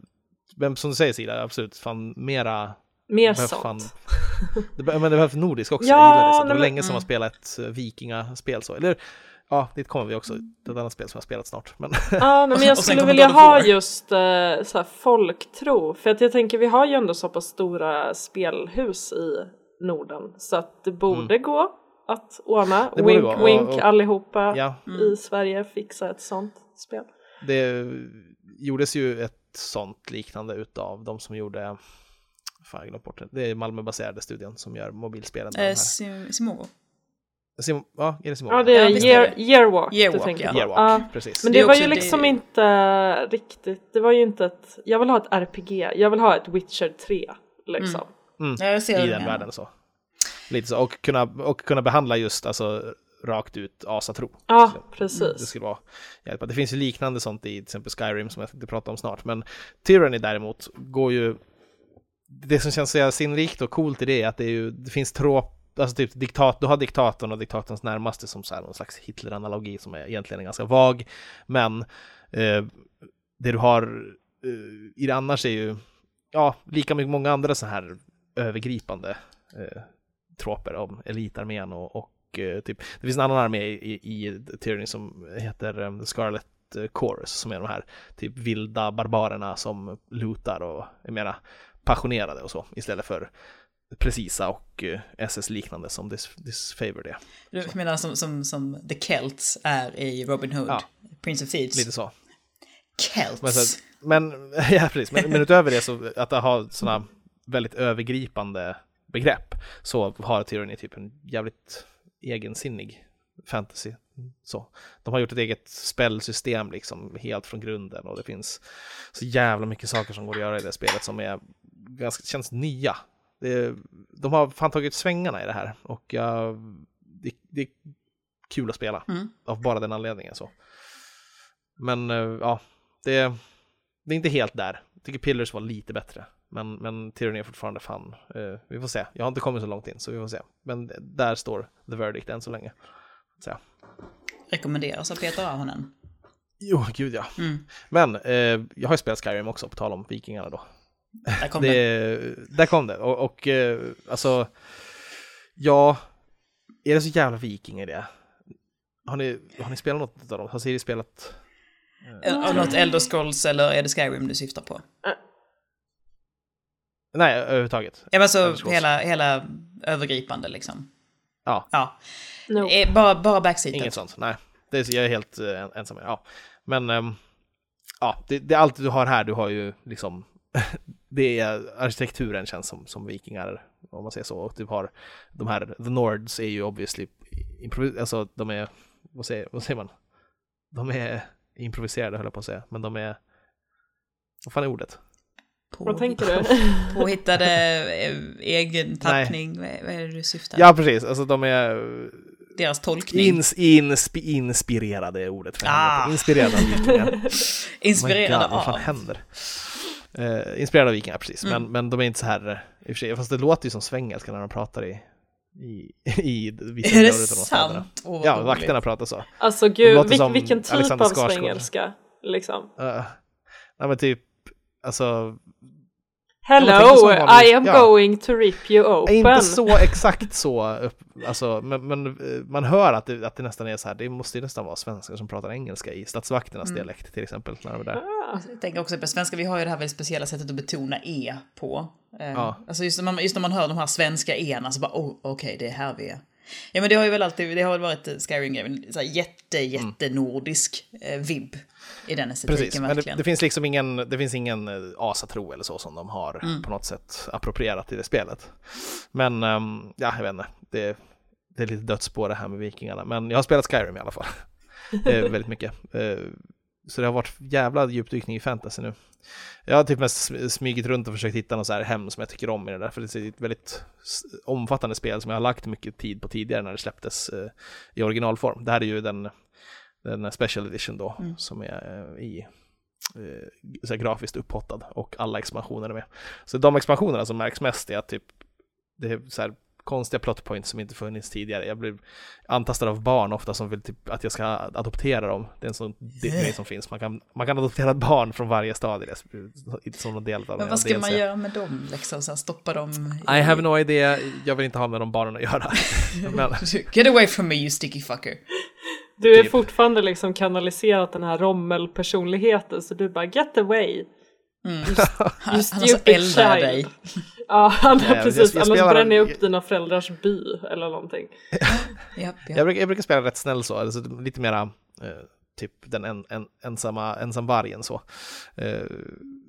men som du säger Sida, absolut, fan mera
Mer sånt.
fan- det, men det behövs nordisk också,
Ja,
jag gillar det. Så det var
men-
länge sedan man spelat ett eh, vikingaspel så. Eller ja, dit kommer vi också. Det är ett annat spel som jag har spelat snart. Men
Ja, nej, men jag
Och
skulle vilja ha just eh, så här, folktro. För att jag tänker, vi har ju ändå så pass stora spelhus i Norden. Så att det borde gå att ordna.
Mm. Det
wink,
gå, och-
wink,
och-
allihopa
ja,
i Sverige fixa ett sånt spel.
det gjordes ju ett sånt liknande utav de som gjorde, fan jag glömde bort det, det är Malmöbaserade studion som gör mobilspelen.
Eh, Sim Simogo.
Sim, ja, är det Simon?
Ja, det är
Ja,
year,
det.
Yearwalk,
Yearwalk, ja.
Yearwalk,
Ja.
precis.
Men
Det
det, var ju
det-
liksom inte riktigt, det var ju inte ett, jag vill ha ett RPG, jag vill ha ett Witcher 3 liksom.
Ja, jag ser
i den världen så. Lite så, och kunna, och kunna behandla just alltså rakt ut asatro.
Ja,
Det
precis.
skulle vara hjälpa. Det finns ju liknande sånt i till exempel Skyrim som jag tänkte prata om snart, men Tyranny däremot går ju det som känns så jävla sinnrikt och coolt i det är att det, ju, det finns trop, alltså typ diktat, du har diktatorn och diktatorns närmaste som så här, någon slags Hitler-analogi som är egentligen är ganska vag, men eh, det du har eh, i det annars är ju, ja, lika mycket många andra så här övergripande eh, troper om elitarmén och, och typ, det finns en annan armé i, i, Tyranny som heter um, Scarlet eh, Chorus som är de här typ vilda barbarerna som lutar och är mera passionerade och så istället för precisa och eh, SS-liknande som This, Favor det.
Du menar som, som, som The Celts är i Robin Hood?
Ja.
Prince of Thieves?
Lite så.
Celts?
Men, men, ja, precis. Men, men utöver det så att det har sådana väldigt övergripande begrepp så har Tyranny typ en jävligt egensinnig fantasy. Så. De har gjort ett eget spelsystem liksom helt från grunden och det finns så jävla mycket saker som går att göra i det spelet som är ganska, känns nya. Det, de har fan tagit svängarna i det här och jag, det, det är kul att spela
Mm.
av bara den anledningen så. Men eh, ja, det, det är inte helt där. Jag tycker Pillars var lite bättre. Men, men Tyranny är fortfarande fan. Eh, vi får se. Jag har inte kommit så långt in så vi får se. Men där står the verdict än så länge. Så.
Rekommenderas av Peter Ahonen.
Jo, gud ja.
Mm.
Men eh, jag har ju spelat Skyrim också på tal om vikingarna då.
Där kom det.
det, där kom det. Och, och eh, alltså, ja, är det så jävla viking i det? Har ni, har ni spelat något av dem? Har Siri spelat?
Av något Elder Scrolls eller är det Skyrim du syftar på?
Nej, överhuvudtaget.
Ja men så
Scrolls.
hela, hela övergripande liksom.
Ja.
Ja.
No.
Eh, Bara, bara backseatet.
Inget sånt, nej. Det är, jag är helt eh, ensam. Ja. Men ehm, ja, det, det är allt du har här. Du har ju liksom, det är arkitekturen känns som, som vikingar, om man säger så. Och du har de här, the Nords är ju obviously, alltså de är, vad säger, vad säger man? De är improviserade höll jag på att säga, men de är, vad fan är ordet?
Vad tänker du?
Påhittade eh, egen tappning. Vad vad är det du syftar
Ja, precis, alltså de är
Deras tolkning.
ins, insp, inspirerade är ordet. För
Ah.
Inspirerade av vikingar.
Inspirerade
Oh God, Vad fan
av.
händer? Eh, inspirerade av vikingar, precis.
Mm.
Men, men de är inte så här, eh, i och för sig, fast det låter ju som svengelska när de pratar i, i, i vissa
Är det sant? Vad
Ja,
roligt.
vakterna pratar så.
Alltså gud, vil- vilken typ av svengelska liksom?
Uh, nej men typ, alltså,
Hello. I am
Ja.
going to rip you open.
inte så exakt så, upp, alltså, men, men eh, man hör att det, att det nästan är så här, det måste ju nästan vara svenskar som pratar engelska i statsvakternas
Mm.
dialekt till exempel. När de är där.
Ah,
Jag tänker också på svenska, vi har ju det här väldigt speciella sättet att betona e på. Eh,
Ja.
Alltså just när, man, just när man hör de här svenska ena så bara, oh, okej, det är här vi är. Ja men det har ju väl alltid, det har väl varit eh, Skyrim-grejen, jätte, jätte nordisk eh, vibb i den estetiken
Mm. Precis, men det,
verkligen.
det finns liksom ingen, det finns ingen eh, asatro eller så som de har
Mm.
på något sätt approprierat i det spelet. Men ehm, ja, jag vet inte, det, det är lite dödsspår det här med vikingarna. Men jag har spelat Skyrim i alla fall. Väldigt mycket. Så det har varit jävla djupdykning i fantasy nu. Jag har typ mest sm- smugit runt och försökt hitta något så här hem som jag tycker om i det där, för det är ett väldigt omfattande spel som jag har lagt mycket tid på tidigare när det släpptes eh, i originalform. Det här är ju den, den special edition då,
Mm.
som är eh, i eh, så här grafiskt upphottad och alla expansioner är med. Så de expansionerna som märks mest är att typ det är så här konstiga plot points som inte funnits tidigare. Jag blir antastad av barn ofta som vill typ att jag ska adoptera dem. Det är en sån grej som finns. Man kan, man kan adoptera ett barn från varje stad i det, i- som del av
men vad ska man göra med dem liksom? Så här, stoppa dem i...
I have no idea. Jag vill inte ha med de barnen att göra. Men,
Get away from me you sticky fucker.
Du är
Typ.
fortfarande liksom kanaliserat den här rommel-personligheten så du bara get away.
Mm.
You
Han han så
stupid
eldar
child.
dig.
Ja, han
jag-
precis.
jag
Annars
spelar-
bränner jag upp dina föräldrars by eller någonting.
Japp, japp.
jag, brukar, jag brukar spela rätt snäll så, alltså lite mera eh, typ den en, en, ensamma ensamvargen så. Eh,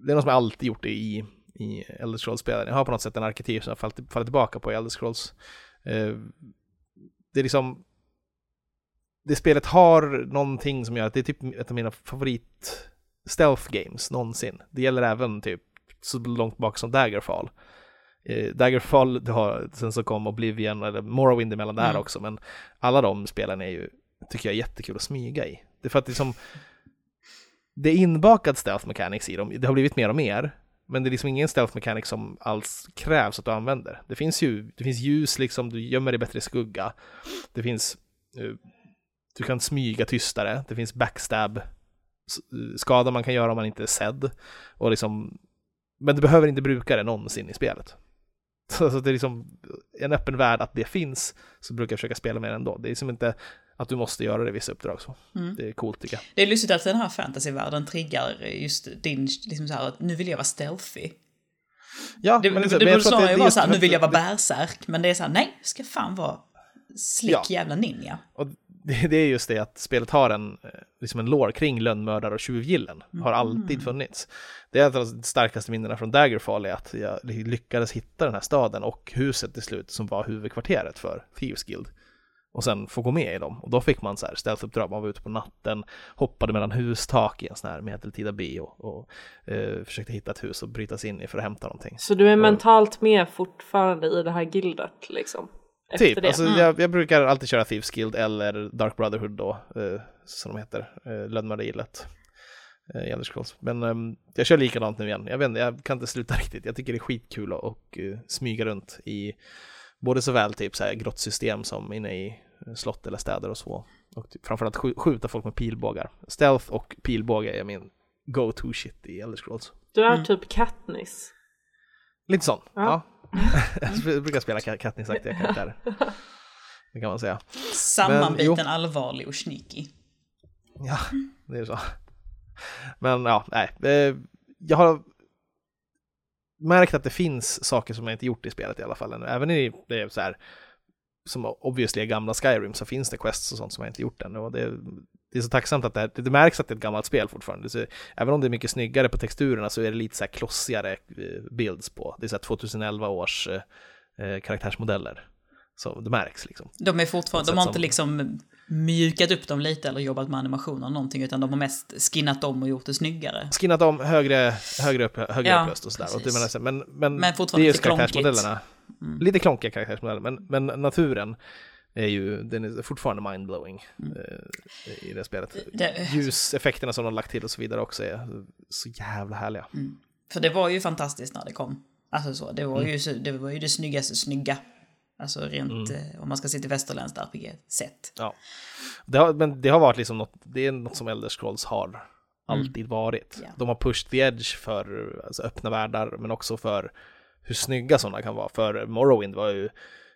det är något som jag alltid gjort i, i Elder Scrolls-spelen. Jag har på något sätt en arketyp som jag fallit, fallit tillbaka på i Elder Scrolls. Eh, det är liksom det spelet har någonting som gör att det är typ ett av mina favorit stealth games någonsin. Det gäller även typ så långt bak som Daggerfall. Eh, Daggerfall, har, sen så kom Oblivion eller Morrowind emellan där mm. också, men alla de spelen är ju, tycker jag är jättekul att smyga i. Det är för att liksom, det är inbakad stealth mechanics i dem, det har blivit mer och mer, men det är liksom ingen stealth mechanic som alls krävs att du använder. Det finns ju, det finns ljus liksom, du gömmer dig bättre i skugga. Det finns, uh, du kan smyga tystare, det finns backstab skada man kan göra om man inte är sedd. Och liksom, men du behöver inte bruka det någonsin i spelet. Så det är liksom en öppen värld att det finns, så brukar jag försöka spela med det ändå. Det är som inte att du måste göra det i vissa uppdrag. Så. Mm. Det är coolt tycker jag.
Det är lustigt att den här fantasyvärlden triggar just din, liksom så här, att nu vill jag vara stealthy.
Ja,
det, men, det, det borde snarare vara såhär, nu vill jag vara bärsärk, men det är såhär, nej, ska fan vara slick ja. jävla ninja.
Och det, det, är just det att spelet har en, eh, liksom en lore kring lönnmördare och tjuvgillen. Mm. Har alltid funnits. Det är ett av de starkaste minnena från Daggerfall är att jag lyckades hitta den här staden och huset till slut som var huvudkvarteret för Thieves Guild. Och sen få gå med i dem. Och då fick man så här stealth-uppdrag, man var ute på natten, hoppade mellan hustak i en sån här medeltida by och, och eh, försökte hitta ett hus och bryta sig in i för att hämta någonting.
Så du är mentalt med fortfarande i det här gildet liksom?
Typ, alltså mm. jag, jag, brukar alltid köra Thieves Guild eller Dark Brotherhood då, eh, som de heter, eh, lönnmördargillet eh, i Elder Scrolls. Men eh, jag kör likadant nu igen. Jag vet inte, jag kan inte sluta riktigt. Jag tycker det är skitkul att och, uh, smyga runt i både såväl typ så här grottsystem som inne i eh, slott eller städer och så. Och typ, framförallt sk skjuta folk med pilbågar. Stealth och pilbåge är min go-to shit i Elder Scrolls.
Du är mm. typ Katniss.
Lite sån, ja. ja. jag brukar spela Katniss-aktiga karaktärer. Det kan man säga.
Sammanbiten allvarlig och sneaky.
Ja, det är så. Men ja, nej. Eh, jag har märkt att det finns saker som jag inte gjort i spelet i alla fall ännu. Även i det är så här, som obviously är gamla Skyrim så finns det quests och sånt som jag inte gjort än. Och det, det är så tacksamt att det, det, det märks att det är ett gammalt spel fortfarande. Så, även om det är mycket snyggare på texturerna så är det lite så här klossigare eh, builds på. Det är så 2011 års eh, eh, karaktärsmodeller. Så det märks liksom.
De är fortfarande, de har inte som... liksom mjukat upp dem lite eller jobbat med animationer eller någonting utan de har mest skinnat om och gjort det snyggare.
Skinnat om högre, högre upp, högre ja, upplöst och sådär. Och det menar, men, men,
men fortfarande det är just
karaktärsmodellerna. Mm. Lite klonkiga karaktärsmodeller, men, men naturen är ju, den är fortfarande mindblowing mm. eh, i det spelet. Det, Ljuseffekterna som de har lagt till och så vidare också är så jävla härliga. Mm.
För det var ju fantastiskt när det kom. Alltså så, det var, mm. ju, det var ju det snyggaste snygga. Alltså rent, mm. eh, om man ska se till västerländskt RPG-sätt.
Ja. Det har, men det har varit liksom något, det är något som Elder Scrolls har alltid mm. varit. Yeah. De har pushed the edge för alltså, öppna världar, men också för hur snygga sådana kan vara. För Morrowind var ju,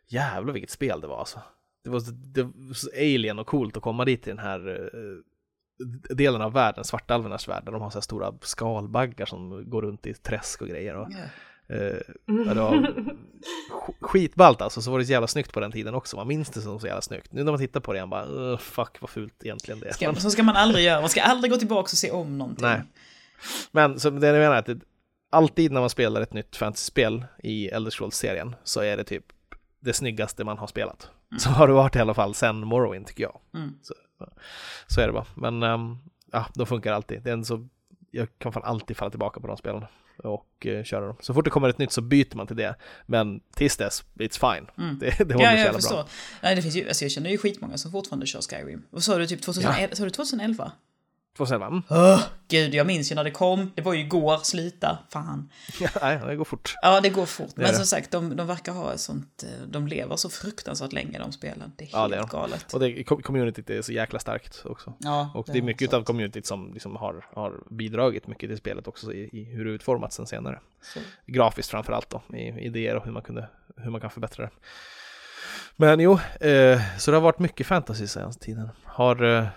jävlar vilket spel det var alltså det var, det var så alien och coolt att komma dit i den här uh, delen av världen, svartalvernas värld, där de har så här stora skalbaggar som går runt i träsk och grejer. Och, yeah. det var skitballt alltså, så var det så jävla snyggt på den tiden också. Man minns det som så jävla snyggt. Nu när man tittar på det, man bara fuck vad fult egentligen det är.
Ska, så ska man aldrig göra, man ska aldrig gå tillbaka och se om någonting. Nej.
Men så det jag menar är att det, alltid när man spelar ett nytt fantasy-spel i Elder Scrolls-serien så är det typ det snyggaste man har spelat. Mm. Så har det varit i alla fall sen Morrowind tycker jag. Mm. Så, så, är det bara. Men um, ja, de funkar alltid. Det är en så, jag kan fan alltid falla tillbaka på de spelen och uh, köra dem. Så fort det kommer ett nytt så byter man till det. Men tills dess, it's fine. Mm. Det, det håller ja, jag förstår. bra.
Nej, det finns ju, alltså jag känner ju skitmånga som fortfarande kör Skyrim. Vad sa du, typ 2011? Ja. Sa du 2011?
2011. Mm.
Oh, gud, jag minns ju när det kom. Det var ju igår, slita. Fan.
Ja, nej, det går fort.
Ja, det går fort. Men som sagt, de, de verkar ha sånt... Eh, de lever så fruktansvärt länge, de spelen. Det är ja, helt det är galet.
Och det, communityt är så jäkla starkt också. Ja, och det, det är mycket av communityt som liksom har, har bidragit mycket till spelet också i, i hur det utformats sen senare. Så. Grafiskt framför allt då, i idéer och hur man, kunde, hur man kan förbättra det. Men jo, eh, så det har varit mycket fantasy senaste tiden. Har... Eh,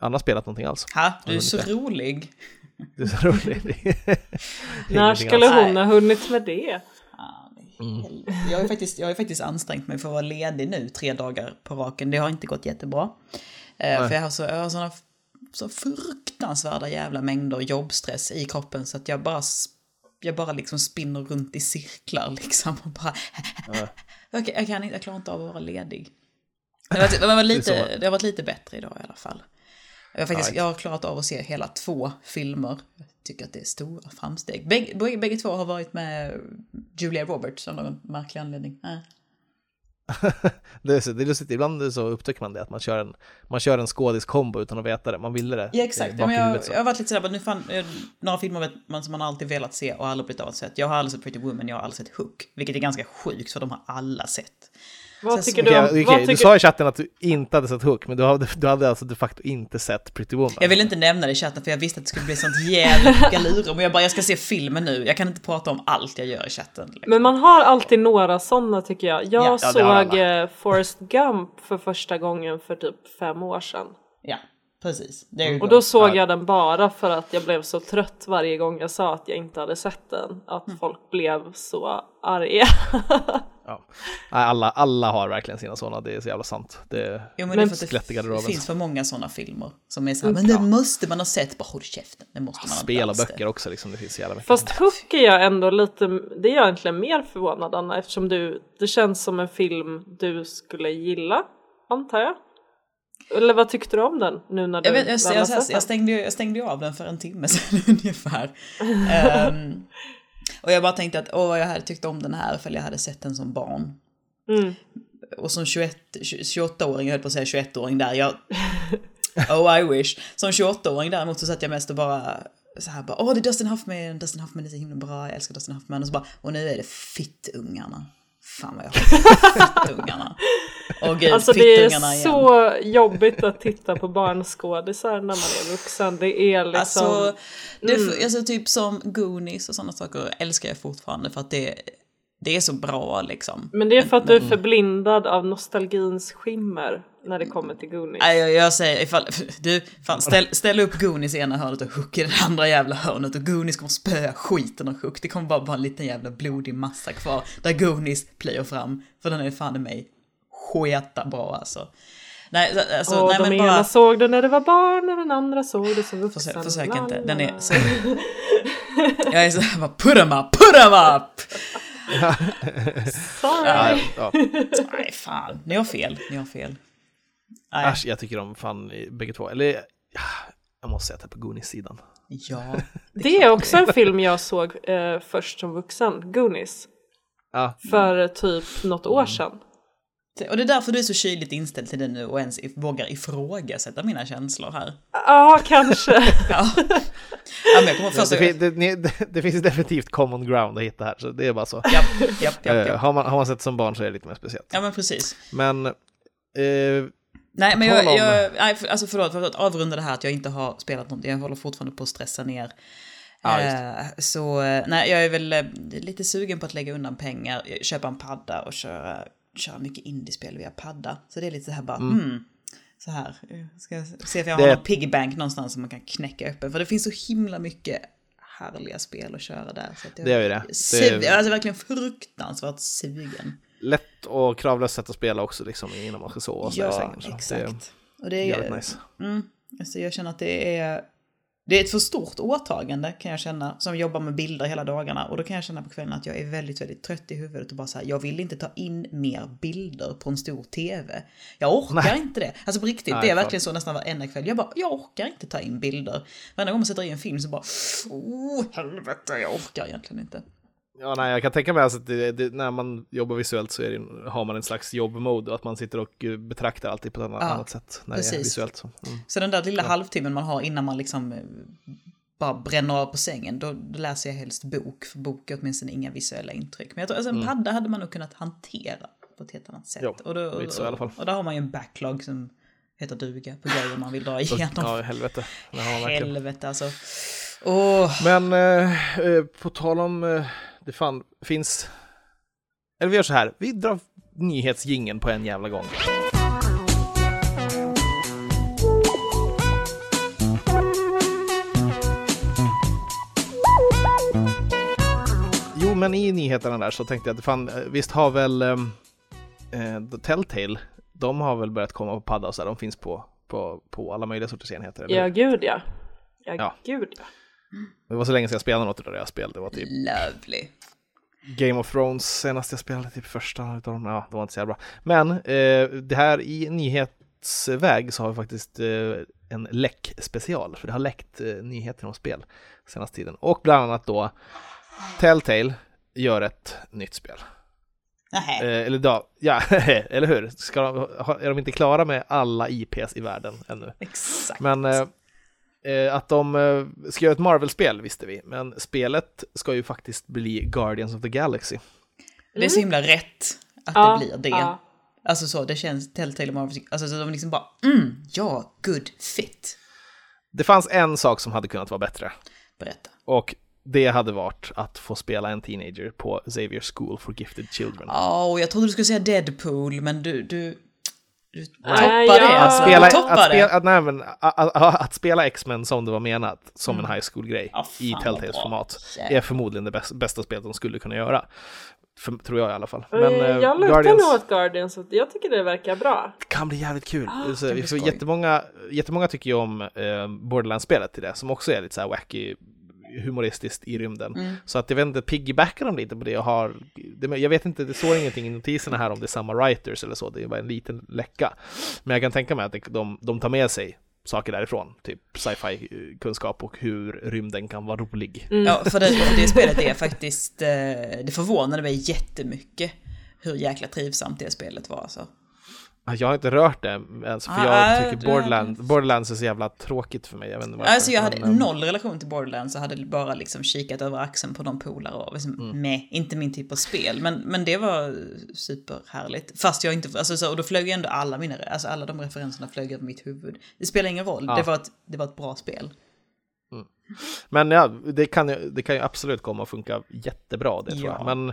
Anna spelat någonting alls?
Ha, du är så rolig.
Du är så rolig.
När skulle hon ha hunnit med det?
Mm. Jag, har faktiskt, jag har faktiskt ansträngt mig för att vara ledig nu tre dagar på raken. Det har inte gått jättebra. Eh, för jag har, så, jag har såna så fruktansvärda jävla mängder jobbstress i kroppen så att jag bara, jag bara liksom spinner runt i cirklar liksom. Och bara, ja. jag, kan inte, jag klarar inte av att vara ledig. Det har, varit, det, var lite, det har varit lite bättre idag i alla fall. Jag har, faktiskt, jag har klarat av att se hela två filmer. Jag tycker att det är stora framsteg. Bägge, bägge två har varit med Julia Roberts av någon märklig anledning. Äh.
det, är, det är lustigt, ibland så upptäcker man det att man kör en, man kör en skådiskombo utan att veta det, man ville det.
Ja exakt, ja, men jag, jag har varit lite sådär, nu fan, eh, några filmer man som man alltid velat se och aldrig blivit av att se. Jag har aldrig sett Pretty Woman, jag har aldrig sett Hook, vilket är ganska sjukt för de har alla sett.
Vad tycker du om...
Okay, okay. Tycker... Du sa i chatten att du inte hade sett Hook, men du hade, du hade alltså de facto inte sett Pretty Woman.
Jag ville inte nämna det i chatten för jag visste att det skulle bli sånt jävla galurum. Och jag bara, jag ska se filmen nu. Jag kan inte prata om allt jag gör i chatten. Liksom.
Men man har alltid några sådana tycker jag. Jag ja, såg ja, Forrest Gump för första gången för typ fem år sedan.
Ja, precis.
och då såg jag den bara för att jag blev så trött varje gång jag sa att jag inte hade sett den. Att mm. folk blev så arga.
Ja. Alla, alla har verkligen sina sådana, det är så jävla sant. Det,
jo, men det, är det, det finns för många sådana filmer som är så här, men det måste man ha sett, bara håll käften, det måste man ha
Spel och böcker också, liksom, det finns jävla mycket.
Fast Hook är jag ändå lite, det är jag egentligen mer förvånad Anna, eftersom du, det känns som en film du skulle gilla, antar jag. Eller vad tyckte du om den nu när du
jag, vet, jag, jag, jag, jag, stängde, jag stängde av den för en timme sedan ungefär. um, Och jag bara tänkte att åh, jag hade tyckt om den här för jag hade sett den som barn. Mm. Och som 21, 28-åring, jag höll på att säga 21-åring där, jag... oh I wish. Som 28-åring däremot så satt jag mest och bara så här bara, åh det är Dustin Hoffman, Dustin Hoffman är så himla bra, jag älskar Dustin Hoffman. Och så bara, och nu är det fittungarna. Fan vad jag hatar fittungarna.
Åh gud, alltså det är så jobbigt att titta på barnskådisar när man är vuxen. Det är liksom...
Alltså, det, mm. alltså typ som Goonies och sådana saker älskar jag fortfarande för att det, det är så bra liksom.
Men det är för att du är förblindad av nostalgins skimmer när det kommer till Goonies.
Nej, jag, jag säger ifall, du, fan, ställ, ställ upp Goonies i ena hörnet och Hook i det andra jävla hörnet och Goonies kommer spöa skiten och Hook. Det kommer bara vara en liten jävla blodig massa kvar där Goonies plöjer fram, för den är fan i mig sketa bra alltså.
Nej, alltså, och nej, de men ena bara... såg det när det var barn och den andra såg det som vuxen.
Försök, försök inte, den är så... jag är så här bara put em up, put em up!
Sorry.
Ja, Nej, fan, ni har fel, ni har fel.
Nej. Äsch, jag tycker om fan bägge två. Eller, jag måste säga att jag är på Goonies-sidan.
Ja.
Det, det är också en film jag såg eh, först som vuxen, Goonies. Ja. För typ något år sedan.
Och det är därför du är så kyligt inställd till det nu och ens vågar ifrågasätta mina känslor här.
Ja, kanske. ja.
ja men jag först... det, det, det, det, finns definitivt common ground att hitta här, så det är bara så. Japp, japp, japp, japp. Uh, har, man, har man sett som barn så är det lite mer speciellt.
Ja, men precis.
Men...
Uh, nej, men jag, jag, nej, alltså förlåt, för att avrunda det här att jag inte har spelat någonting, jag håller fortfarande på att stressa ner. Ja, uh, så nej, jag är väl lite sugen på att lägga undan pengar, köpa en padda och köra köra mycket indiespel via padda. Så det är lite så här bara, mm. hmm, så här, ska jag se om jag har det... någon piggybank någonstans som man kan knäcka öppen. För det finns så himla mycket härliga spel att köra där. Så att
jag, det är ju det.
det är... Jag är alltså verkligen fruktansvärt sugen.
Lätt och kravlöst sätt att spela också liksom innan man ska sova
ja. Så exakt. Det är, och det är jävligt nice. Mm, alltså jag känner att det är det är ett för stort åtagande kan jag känna, som jobbar med bilder hela dagarna. Och då kan jag känna på kvällen att jag är väldigt, väldigt trött i huvudet och bara så här, jag vill inte ta in mer bilder på en stor tv. Jag orkar Nej. inte det. Alltså på riktigt, Nej, det är verkligen så nästan varenda kväll. Jag bara, jag orkar inte ta in bilder. Varenda gång man sätter i en film så bara, oh helvete, jag orkar egentligen inte.
Ja, nej, jag kan tänka mig alltså att det, det, när man jobbar visuellt så det, har man en slags jobbmode och att man sitter och eh, betraktar alltid på ett annat, ja, annat sätt när precis. det är visuellt. Så,
mm. så den där lilla ja. halvtimmen man har innan man liksom eh, bara bränner av på sängen, då, då läser jag helst bok, för bok är åtminstone inga visuella intryck. Men jag tror alltså en mm. padda hade man nog kunnat hantera på ett helt annat sätt. Jo,
och, då, och, fall.
och där har man ju en backlog som heter duga på grejer man vill dra igenom.
Ja, helvete.
Helvete alltså. Oh.
Men eh, eh, på tal om eh, det fan finns... Eller vi gör så här, vi drar nyhetsgingen på en jävla gång. Jo, men i nyheterna där så tänkte jag att fan, visst har väl ehm, eh, Telltale, de har väl börjat komma på padda och så här, de finns på på, på alla möjliga sorters enheter. eller
Ja, gud ja. Ja,
Ja.
gud ja.
Det var så länge sedan jag spelade något av där spel. Det var typ
Lovely.
Game of Thrones senast jag spelade, typ första utav dem. Ja, det var inte så jävla bra. Men eh, det här i nyhetsväg så har vi faktiskt eh, en läck special, för det har läckt eh, nyheter om spel senaste tiden. Och bland annat då Telltale gör ett nytt spel. Eh, eller då, ja, eller hur? Ska de, är de inte klara med alla IPs i världen ännu?
Exakt.
Men eh, att de eh, ska göra ett Marvel-spel visste vi, men spelet ska ju faktiskt bli Guardians of the Galaxy.
Det är så himla rätt att
Ja,
det blir det.
ja.
Alltså så, det känns Telltale och Marvel, alltså så de liksom bara mm, ja, good fit.
Det fanns en sak som hade kunnat vara bättre
Berätta.
och det hade varit att få spela en teenager på Xavier School for Gifted Children.
Ja, och jag trodde du skulle säga Deadpool, men du, du, du
Nej,
toppar det alltså.
Spela, att,
det.
spela, att, nej, men, att, att, att spela X-Men som det var menat, som en high school-grej
fan
i Telltales format, är förmodligen det bäst, bästa spelet de skulle kunna göra. För, tror jag i alla fall. Men
Men,
eh,
jag lutar
Guardians
nog åt Guardians, att jag tycker det verkar bra.
kan bli jävligt kul. så,
det
för
skoj.
jättemånga, jättemånga tycker ju om eh, Borderlands-spelet till det, som också är lite så här wacky, humoristiskt i rymden.
Mm.
Så att jag vet inte, piggybackar de lite på det och har, det, jag vet inte, det står ingenting i notiserna här om det är samma writers eller så, det är bara en liten läcka. Men jag kan tänka mig att de, de tar med sig saker därifrån, typ sci-fi eh, kunskap och hur rymden kan vara rolig.
Ja, för det, för det spelet är faktiskt, eh, det förvånade mig jättemycket hur jäkla trivsamt det spelet var alltså.
Ah, Jag har inte rört det, alltså, för
Ah,
jag tycker
du-
Borderlands, Borderlands är så jävla tråkigt för mig. Jag vet inte varför.
Alltså jag hade
men, eh,
noll relation till Borderlands och hade bara liksom kikat över axeln på de polare och liksom,
Mm.
meh, inte min typ av spel. Men, men det var superhärligt. Fast jag inte, alltså så, och då flög ju ändå alla mina, alltså alla de referenserna flög över mitt huvud. Det spelar ingen roll,
Ja.
det, var ett, det var ett bra spel.
Men ja, det kan, ju, det kan ju absolut komma att funka jättebra det tror
Ja.
jag. Men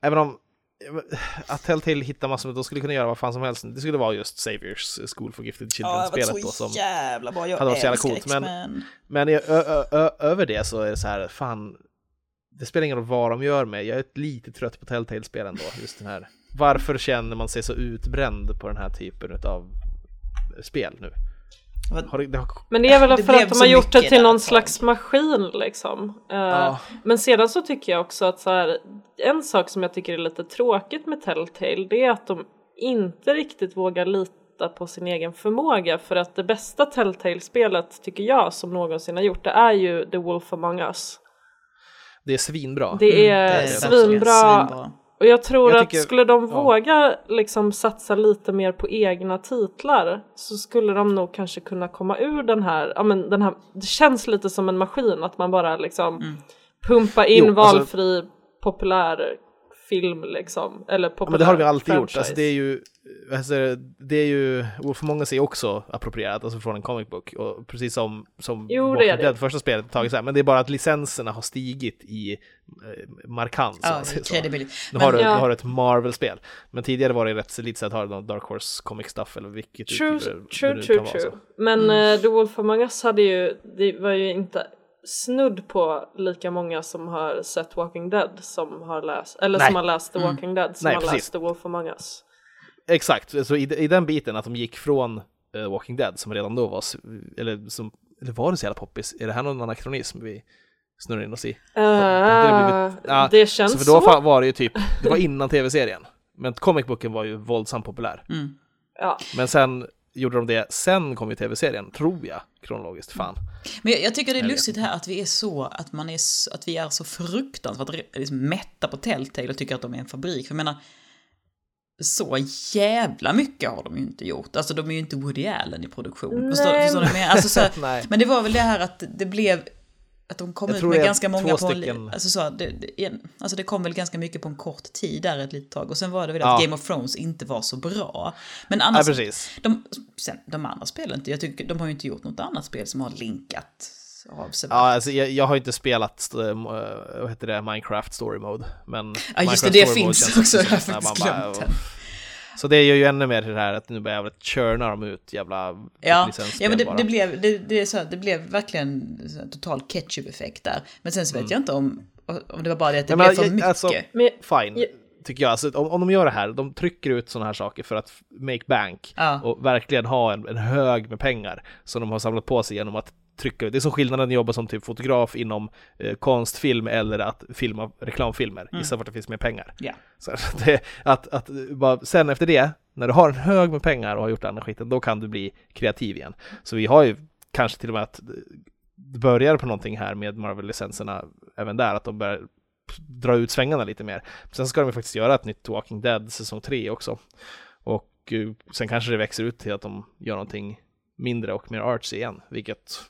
även om att Telltale hittar massor, de skulle kunna göra vad fan som helst. Det skulle vara just Saviors School for Gifted Children-spelet då som...
jävla bra, jag
hade varit så jävla coolt, men-. Men över det så är det så här, fan, det spelar ingen roll vad de gör med. Jag är lite trött på Telltale-spelen då, just den här. Varför känner man sig så utbränd på den här typen av spel nu?
Men det är väl
Det
för att de har gjort det till någon slags maskin liksom. Eh,
Ja.
Men sedan så tycker jag också att så här, en sak som jag tycker är lite tråkigt med Telltale det är att de inte riktigt vågar lita på sin egen förmåga för att det bästa Telltale-spelet tycker jag som någonsin har gjort det är ju The Wolf Among Us.
det är svinbra.
Det är,
Mm, det är
svinbra,
svinbra.
Och jag tror
Jag
att
tycker-
skulle de
ja.
våga liksom satsa lite mer på egna titlar så skulle de nog kanske kunna komma ur den här, ja men den här, det känns lite som en maskin att man bara liksom
Mm.
pumpar in
Jo, alltså-
valfri populär film liksom, eller populär
Ja, men det har ju alltid gjort.
franchise.
Alltså, det är ju, alltså, det är ju, Among Us är också approprierat, alltså från en comic book. Och precis som, som
Jo, det är det.
Första spelet, tagit så här. Men det är bara att licenserna har stigit i eh, markans. om
Ja,
så.
credibility.
Nu
Men-
har, du,
Ja.
nu har du ett Marvel-spel. Men tidigare var det rätt så lite så att ha någon Dark Horse comic stuff eller vilket
True,
utgivare det
true, true, true. Men
Mm.
eh, The Wolf Among Us hade ju, det var ju inte snudd på lika många som har sett Walking Dead som har läst, eller
Nej.
som har läst The Walking Dead som
Nej,
har
precis.
läst The Wolf Among Us.
Exakt, så i, i den biten att de gick från eh, Walking Dead som redan då var, eller, som, eller var det så jävla poppis? Är det här någon anakronism vi snurrar in oss i? hade det blivit- ja,
det känns
Så
så.
för då fa- var det ju typ, det var innan tv-serien. Men comic-booken var ju våldsamt populär.
Mm.
Ja.
Men sen gjorde de det, sen kom ju tv-serien, tror jag, kronologiskt. Fan.
Men jag, jag tycker det är
Jag
lustigt här att vi är så, att man är, att vi är så fruktansvärt liksom mätta på Telltale och tycker att de är en fabrik. För jag menar, så jävla mycket har de ju inte gjort. Alltså de är ju inte Woody Allen i produktion. Förstår,
Nej,
förstår du vad jag menar? Alltså, så, men det var väl det här att det blev, att de kom
Jag
ut med ganska många på, en- alltså, så, det, det, alltså det kom väl ganska mycket på en kort tid där ett litet tag. Och sen var det väl
Ja.
att Game of Thrones inte var så bra. Men annars,
precis.
de, sen, de andra spelen, jag tycker, de har ju inte gjort något annat spel som har linkat avsevärt.
Ja, alltså, jag, jag har inte spelat äh, vad heter det, Minecraft Story Mode. Men
Ja, just
Minecraft
det, det finns också. Jag har faktiskt glömt den.
Så det gör ju ännu mer till det här att nu börjar jag churna dem ut jävla
Ja, ja men det, det, blev, det, det, är så, det blev verkligen total ketchup-effekt där. Men sen så vet jag inte om, om det var bara det att det
Mm. Men
blev för
jag-
mycket.
alltså-
Men
Fine.
Ja,
tycker jag. Alltså, om, om de gör det här, de trycker ut sådana här saker för att make bank
Ja.
och verkligen ha en, en hög med pengar som de har samlat på sig genom att trycka. Det är som skillnaden att jobba som typ fotograf inom eh, konstfilm eller att filma reklamfilmer. Gissa vart det finns mer pengar.
Ja.
Så det, att, att bara, sen efter det, när du har en hög med pengar och har gjort den här skiten, då kan du bli kreativ igen. Så vi har ju kanske till och med att det börjar på någonting här med Marvel-licenserna även där, att de börjar dra ut svängarna lite mer. Sen ska de ju faktiskt göra ett nytt Walking Dead säsong 3 också. Och eh, sen kanske det växer ut till att de gör någonting mindre och mer artsy igen, vilket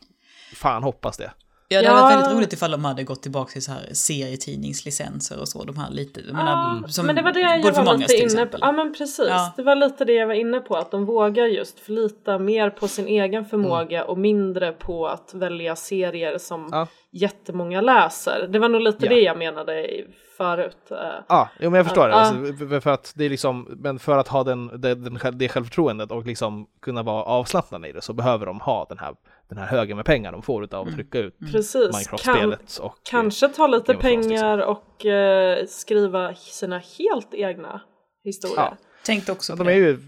fan hoppas det.
Ja, det hade varit väldigt roligt ifall de hade gått tillbaka till så här serietidningslicenser och så. De här lite, jag menar, som
men det var det jag var lite inne på. Ja men precis,
Ja.
det var lite det jag var inne på att de vågar just förlita mer på sin egen förmåga och mindre på att välja serier som
Ja.
jättemånga läser. Det var nog lite
Ja.
det jag menade i- förut. eh.
Ja, jo, men jag förstår det. Alltså, för- att det är liksom, men för att ha den, det, den, själv- det självförtroendet och liksom kunna vara avslappnade i det så behöver de ha den här, den här högen med pengar de får utav att trycka ut
Precis, kan,
Minecraft-spelet. Och,
kanske ta lite
liksom.
pengar och eh, skriva sina helt egna historier.
Ja.
Tänkte också på
de är ju,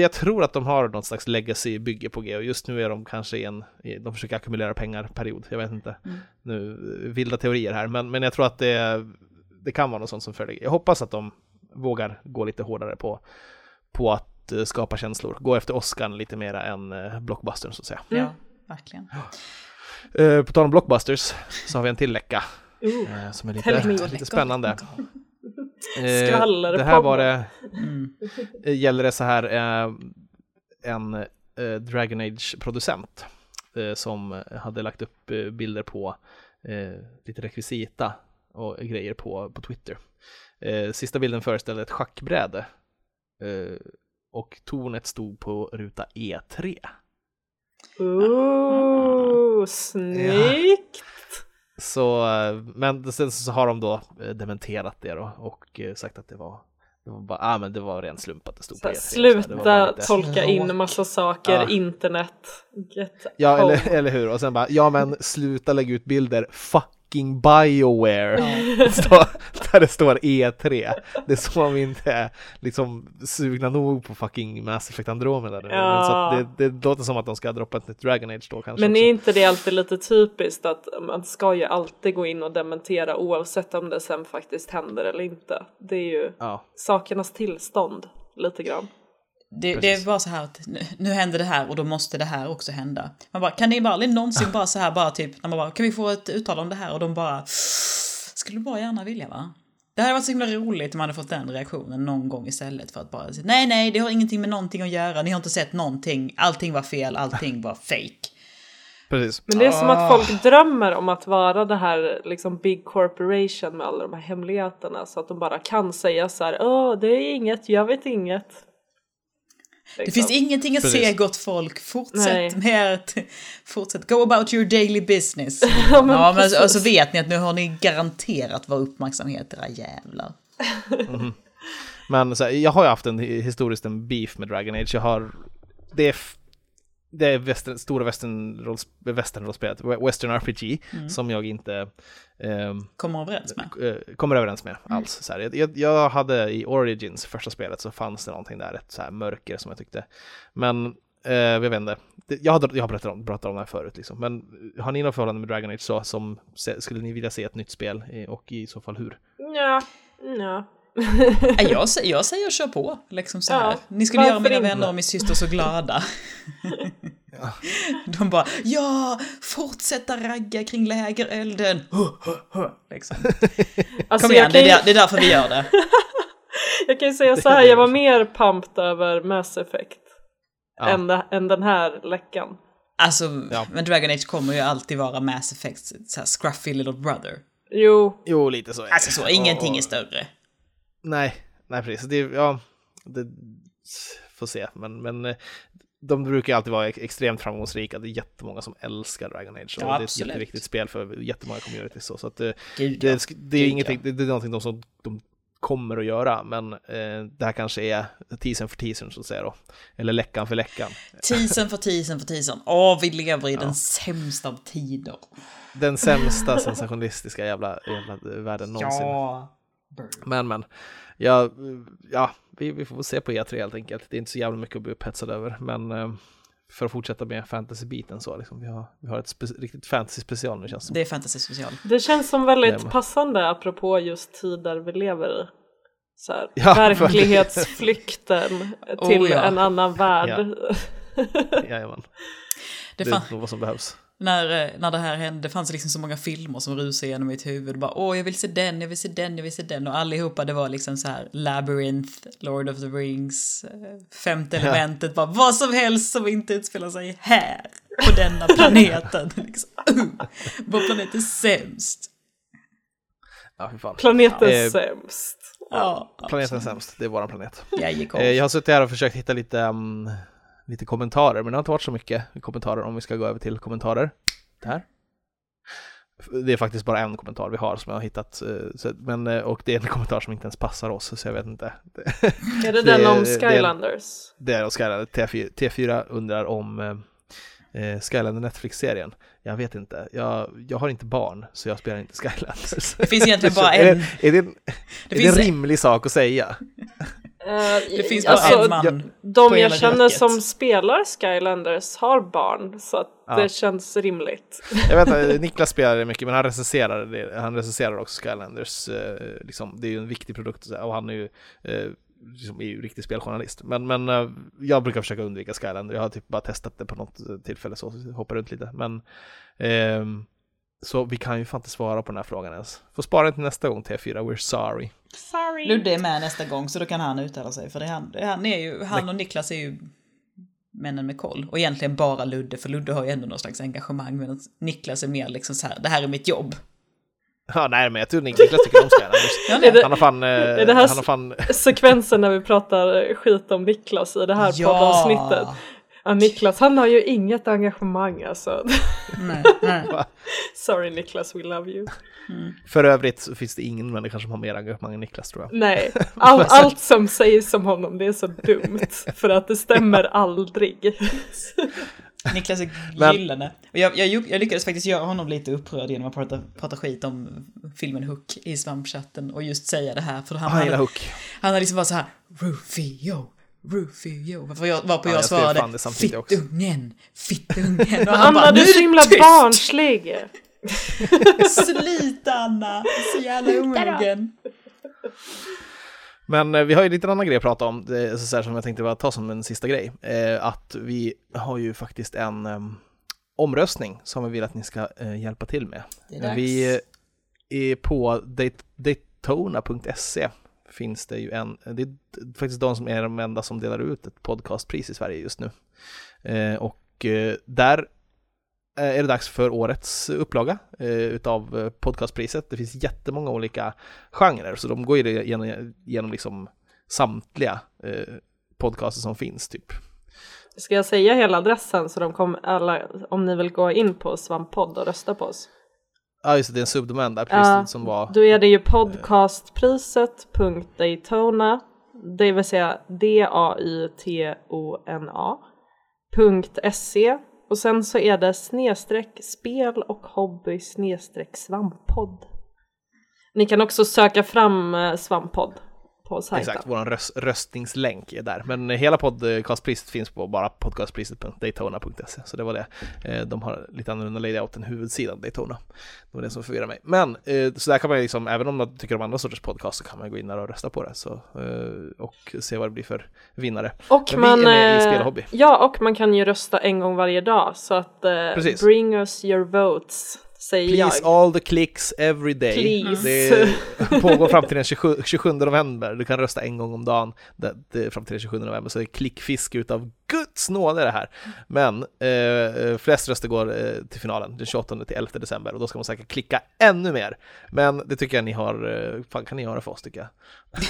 jag tror att de har något slags legacy-bygge på G och just nu är de kanske i en, de försöker ackumulera pengar-period, jag vet inte.
Mm.
Nu, vilda teorier här, men, men jag tror att det, det kan vara något sånt som följer. Jag hoppas att de vågar gå lite hårdare på, på att eh, skapa känslor, gå efter Oscarn lite mera än eh, blockbustern så att säga.
Mm.
Verkligen.
Eh, på tal om blockbusters så har vi en till läcka eh, som är lite, lite spännande. Eh,
Skvaller
det här var det,
Mm.
eh, gäller det så här eh, en eh, Dragon Age-producent eh, som hade lagt upp eh, bilder på eh, lite rekvisita och grejer på, på Twitter. Eh, sista bilden föreställde ett schackbräde eh, och tornet stod på ruta E E3.
Ooh, snyggt!
Så, eh, men sen så har de då eh, dementerat det då och eh, sagt att det var, det var bara, ah, men det var ren slump att det stod på
Så,
E3. Så det var
sluta
bara lite-
tolka in massa saker,
Ja.
internet, get
Ja,
home.
eller, eller hur? Och sen bara, ja men sluta lägga ut bilder, fucking Bioware! Står- där det står E3. Det är som om vi inte är liksom sugna nog på fucking Mass Effect Andromeda nu.
Ja.
Så det, det låter som att de ska droppa ett nytt Dragon Age då kanske
Men
också.
är inte det alltid lite typiskt att man ska ju alltid gå in och dementera oavsett om det sen faktiskt händer eller inte. Det är ju
Ja,
sakernas tillstånd lite grann.
Det, det är bara så här att nu, nu händer det här och då måste det här också hända. Man bara, kan ni bara aldrig någonsin bara så här bara typ, när man bara, kan vi få ett uttal om det här? Och de bara, skulle bara gärna vilja va? Det hade varit så himla roligt om man hade fått den reaktionen någon gång istället för att bara säga nej, nej, det har ingenting med någonting att göra, ni har inte sett någonting, allting var fel, allting var fake.
precis.
Men det är som att
Ah.
folk drömmer om att vara det här liksom big corporation med alla de här hemligheterna så att de bara kan säga så här, åh det är inget, jag vet inget.
Det
Liksom.
finns ingenting att se
Precis.
gott folk. Fortsätt
Nej.
med att... Fortsätt. Go about your daily business.
Ja, men
ja, men och så vet ni att nu har ni garanterat vår uppmärksamhet, era jävlar.
Men så här, jag har ju haft en historiskt en beef med Dragon Age. Jag har, det är, det är western, stora westernrolls- westernrollspelet, western RPG,
Mm.
som jag inte ehm,
Kommer överens med.
eh, kommer överens med
Mm.
alls. Så här, jag- jag, hade i Origins, första spelet, så fanns det någonting där, ett så här mörker som jag tyckte. Men eh, jag vet inte, jag har, jag har berättat, om, berättat om det här förut, liksom. men har ni något förhållande med Dragon Age så, som skulle ni vilja se ett nytt spel eh, och i så fall hur?
Ja, ja.
Jag, säger, jag säger kör på, liksom så här.
Ja,
Ni skulle göra mina
inte?
vänner och min syster så glada. De bara, ja, fortsätta ragga kring lägerelden. Liksom.
Alltså,
Kom igen,
kan
det är, det är därför vi gör det.
Jag kan ju säga så här, jag var mer pumped över Mass Effect
Ja.
än, än den här läckan.
Alltså,
Ja.
men Dragon Age kommer ju alltid vara Mass Effects så här, scruffy little brother.
Jo,
Jo, lite så.
Alltså så, ingenting är större.
Nej, nej precis. Det, ja, det får se. Men, men eh, de brukar alltid vara ex- extremt framgångsrika. Det är jättemånga som älskar Dragon Age. Och
Ja,
det är ett jätteviktigt spel för jättemånga communities. Så, så att, eh,
Gud,
det,
ja.
det är
Gud,
ingenting, det, det är någonting de, som de kommer att göra. Men eh, det här kanske är teasern för teasern så att säga då. Eller läckan för läckan.
Teasern för teasern för teasern. Åh, vi lever i den sämsta av tider.
Den sämsta sensationistiska jävla, jävla världen någonsin.
Ja.
Men men, ja, ja vi, vi får se på E3 helt enkelt. Det är inte så jävla mycket att bli upphetsad över, men eh, för att fortsätta med fantasy-biten så liksom, vi har, vi har ett riktigt fantasy-special nu känns det som.
Det är fantasy special.
Det känns som väldigt passande apropå just tider vi lever i. Så här,
Ja,
verklighetsflykten
Oh,
till
ja.
en annan värld.
Jajamän,
Det
det är nog vad som behövs.
När, eh, när det här hände, det fanns liksom så många filmer som rusade genom mitt huvud. Bara, Åh, jag vill se den, jag vill se den, jag vill se den. Och allihopa, det var liksom så här Labyrinth, Lord of the Rings, eh, Femte
Ja.
elementet. Bara vad som helst som inte utspelar sig här, på denna planeten. liksom. uh, vår planet är sämst.
Ja.
Planeten
Eh,
sämst.
Ja,
Planeten är sämst, det är våran planet.
jag gick
Eh, Jag har suttit här och försökt hitta lite, um, lite kommentarer, men det har inte varit så mycket kommentarer om vi ska gå över till kommentarer. Där. Det är faktiskt bara en kommentar vi har som jag har hittat, eh, men, eh, och det är en kommentar som inte ens passar oss, så jag vet inte.
Är det,
Det-
den om
det-
Skylanders?
Det är Skylander, T4, T4 undrar om eh, eh, Skylander Netflix-serien. Jag vet inte, jag, jag har inte barn, så jag spelar inte Skylanders.
Det finns egentligen bara
är
en.
det, är det, en-
Det
är det en rimlig sak att säga?
Eh,
det finns
alltså,
bara en man.
jag-
De jag känner
köket.
som spelar Skylanders har barn så att
Ja.
det känns rimligt.
Jag vet inte, Niklas spelar det mycket, men han recenserar, det, han recenserar också Skylanders. Eh, liksom, det är ju en viktig produkt och han är ju, eh, liksom, är ju riktig speljournalist. Men, men eh, jag brukar försöka undvika Skylander. Jag har typ bara testat det på något eh, tillfälle så, hoppar runt lite. Men, ehm, så vi kan ju fan inte svara på den här frågan ens. Får spara den till nästa gång T4, we're sorry.
Sorry.
Ludde är med nästa gång så då kan han uttala sig. För det är han, det är han, är ju, han och Niklas är ju männen med koll. Och egentligen bara Ludde, för Ludde har ju ändå någon slags engagemang. Medan Niklas är mer liksom så här, det här är mitt jobb.
Ja, nej, men jag tror Niklas tycker om Skylanders.
Ja,
det-
Han har fan, eh,
är det här
han har fan,
sekvensen när vi pratar skit om Niklas i det här poddavsnittet. Ja, Niklas, han har ju inget engagemang alltså.
Nej, nej.
Sorry Niklas, we love you.
för övrigt så finns det ingen människa som har mer engagemang än Niklas tror jag.
Nej, all, allt som sägs om honom det är så dumt för att det stämmer aldrig.
Niklas är gyllene. Och jag, jag, jag lyckades faktiskt göra honom lite upprörd genom att prata, prata skit om filmen Hook i svampchatten och just säga det här. För han,
gillar
hade,
Hook.
han hade liksom bara så här Rufio, Rufio. Varför jag, varpå
Ja,
jag
jag
svarade. Fittungen, fittungen. Och han
Anna,
bara,
du
nu
är så himla
tyst!
barnslig.
Sluta Anna, så jävla omogen.
Men eh, vi har ju lite annan grej att prata om, det är så här som jag tänkte bara ta som en sista grej. Eh, att vi har ju faktiskt en omröstning som vi vill att ni ska eh, hjälpa till med.
Det är dags.
Vi är på dat- Daytona.se finns det ju en, det är faktiskt de som är de enda som delar ut ett podcastpris i Sverige just nu. Eh, och eh, där eh, är det dags för årets upplaga eh, utav podcastpriset. Det finns jättemånga olika genrer, så de går ju genom, genom liksom samtliga eh, podcaster som finns typ.
Ska jag säga hela adressen så de kommer alla, om ni vill gå in på Svamppodd och rösta på oss?
Ja, just det, det är en subdomän där, precis
Ja,
som var...
Då är det ju podcastpriset.daytona, det vill säga D-A-Y-T-O-N-A .se och sen så är det snedstreck spel och hobby snedstreck svamppodd. Ni kan också söka fram eh, svamppodd på sajten.
Exakt, vår röst, röstningslänk är där. Men hela podcastpriset finns på bara podcastpriset.daytona.se. Så det var det. Eh, De har lite annorlunda layout än huvudsidan Daytona. Det var det som förvirrade mig. Men eh, så där kan man liksom, även om man tycker om andra sorters podcast så kan man gå in där och rösta på det. Så, eh, och se vad det blir för vinnare.
Och
Men
man,
vi är med i
eh,
Spel och Hobby.
Ja, och man kan ju rösta en gång varje dag så att
Precis.
bring us your votes, säger
Please
jag.
all the clicks every day.
Please.
Det pågår fram till den 27, 27 november. Du kan rösta en gång om dagen det, det, fram till den 27 november. Så det är klickfiske utav Guds nåde det här. Men eh, flest röster går eh, till finalen den 28 till 11 december och då ska man säkert klicka ännu mer. Men det tycker jag ni har, eh, fan kan ni göra för oss tycker jag.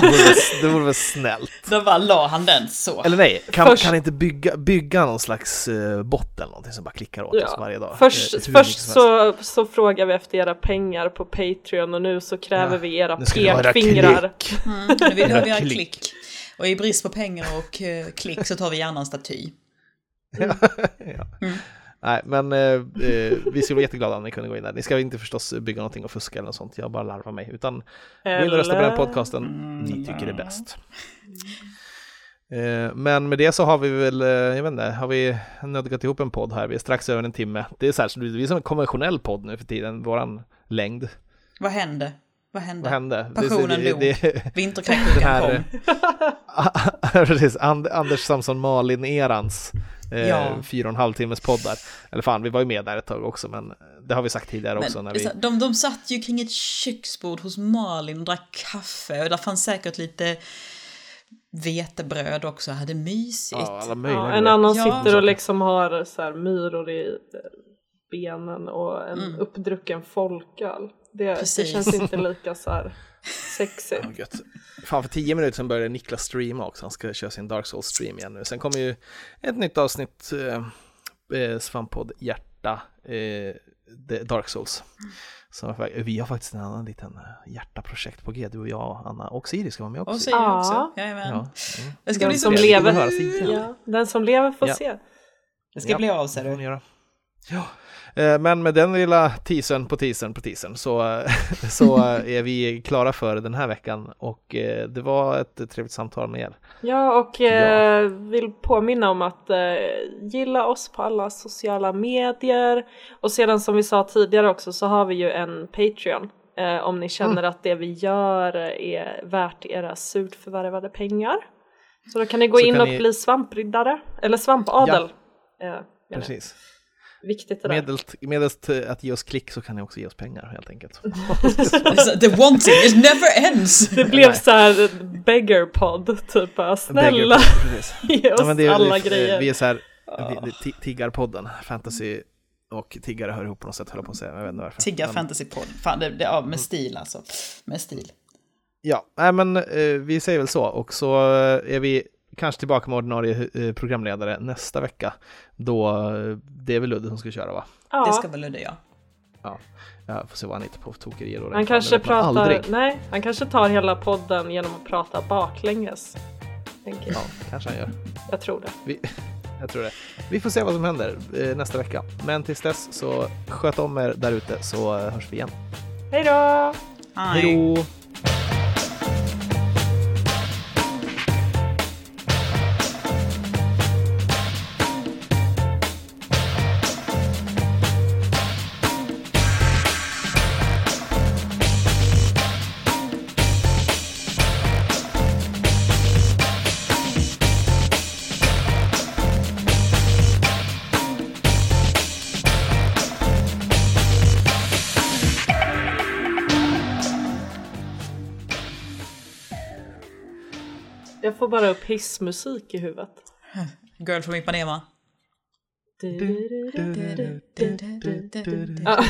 det, vore, det vore väl snällt.
Då bara la han den så.
Eller nej, kan,
Först-
kan inte bygga, bygga någon slags eh, bot eller någonting som bara klickar åt
Ja.
oss varje dag?
Först,
Eh,
först så, så frågar vi efter era pengar på Patreon och nu så kräver
Ja,
vi era
nu ska ni ha era
pekfingrar.
klick.
Mm, nu vill vi ha
klick.
klick. Och i brist på pengar och eh, klick så tar vi gärna en staty.
ja.
Mm.
Nej, men eh, eh, vi skulle vara jätteglada om ni kunde gå in där. Ni ska inte förstås bygga någonting och fuska eller något sånt, jag bara larvar mig. Utan gå in och rösta på den podcasten ni tycker är bäst. Eh, men med det så har vi väl, jag vet inte, har vi nödgat ihop en podd här. Vi är strax över en timme. Det är så så vi är som en konventionell podd nu för tiden, våran längd.
Vad hände? Vad hände?
Vad hände?
Passionen
det,
dog.
det,
Vinterkräksjukan
här-
kom.
Precis, And, Anders Samson Malin-erans eh,
Ja.
fyra och en halv timmes poddar. Eller fan, vi var ju med där ett tag också, men det har vi sagt tidigare också.
Men,
när vi...
de, de satt ju kring ett köksbord hos Malin och drack kaffe och där fanns säkert lite vetebröd också, hade mysigt.
Ja,
Ja, en annan
Ja.
sitter och liksom har så här myror i benen och en
Mm.
uppdrucken folköl. Det, det
Precis.
känns inte lika så här sexigt.
Gött. Fan, för tio minuter sedan började Niklas streama också. Han ska köra sin Dark Souls stream igen nu. Sen kommer ju ett nytt avsnitt, eh, eh, Svamppodd Hjärta, eh, Dark Souls. Så vi har faktiskt en annan liten eh, hjärtaprojekt på G, du och jag, Anna och Siri ska vara med också.
Och Siri
Ja.
också. Jajamän.
ja. Mm.
Det ska
Den
bli så
som lever, ja, den som lever får
Ja.
se.
Det ska
Ja.
bli av
får
du.
Ja. Eh, Men med den lilla teasern på teasern på teasern så, eh, så eh, är vi klara för den här veckan och det var ett trevligt samtal med er.
Ja, och eh, vill påminna om att gilla oss på alla sociala medier. Och sedan som vi sa tidigare också så har vi ju en Patreon. Om ni känner att det vi gör är värt era surt förvärvade pengar. Så då kan ni gå
Så
in och
ni-
bli svampriddare, eller svampadel. Jag.
Precis.
Viktigt det där.
Medelst, medelst att ge oss klick så kan ni också ge oss pengar helt enkelt.
Alltså, The wanting, it never ends!
Det blev så här beggar-podd, typ bara, snälla
Beggar-
ge oss
Ja, det
alla
det-
grejer.
Vi är så här, vi- tiggarpodden, fantasy och tiggare hör ihop på något sätt, höll jag på att säga. Jag vet inte varför.
Tigga
Men-
fantasypodd. Fan, det, det, ja, med stil alltså. Med stil.
Ja, nej men eh, vi säger väl så och så eh, är vi kanske tillbaka med ordinarie eh, programledare nästa vecka. Då, eh, det är väl Ludde som ska köra va?
Ja.
Det ska väl Ludde ja.
Ja, jag får se vad han hittar på för tokerier.
Han kanske pratar,
Aldrig.
nej, han kanske tar hela podden genom att prata baklänges. Tänker jag.
Ja, kanske han gör.
jag tror det.
Vi, jag tror det. Vi får se vad som händer eh, nästa vecka. Men tills dess så sköt om er där ute så hörs vi igen.
Hej då!
Hej då!
får bara upp hissmusik i huvudet.
Girl from Ipanema.
Du, du,
du,
ja.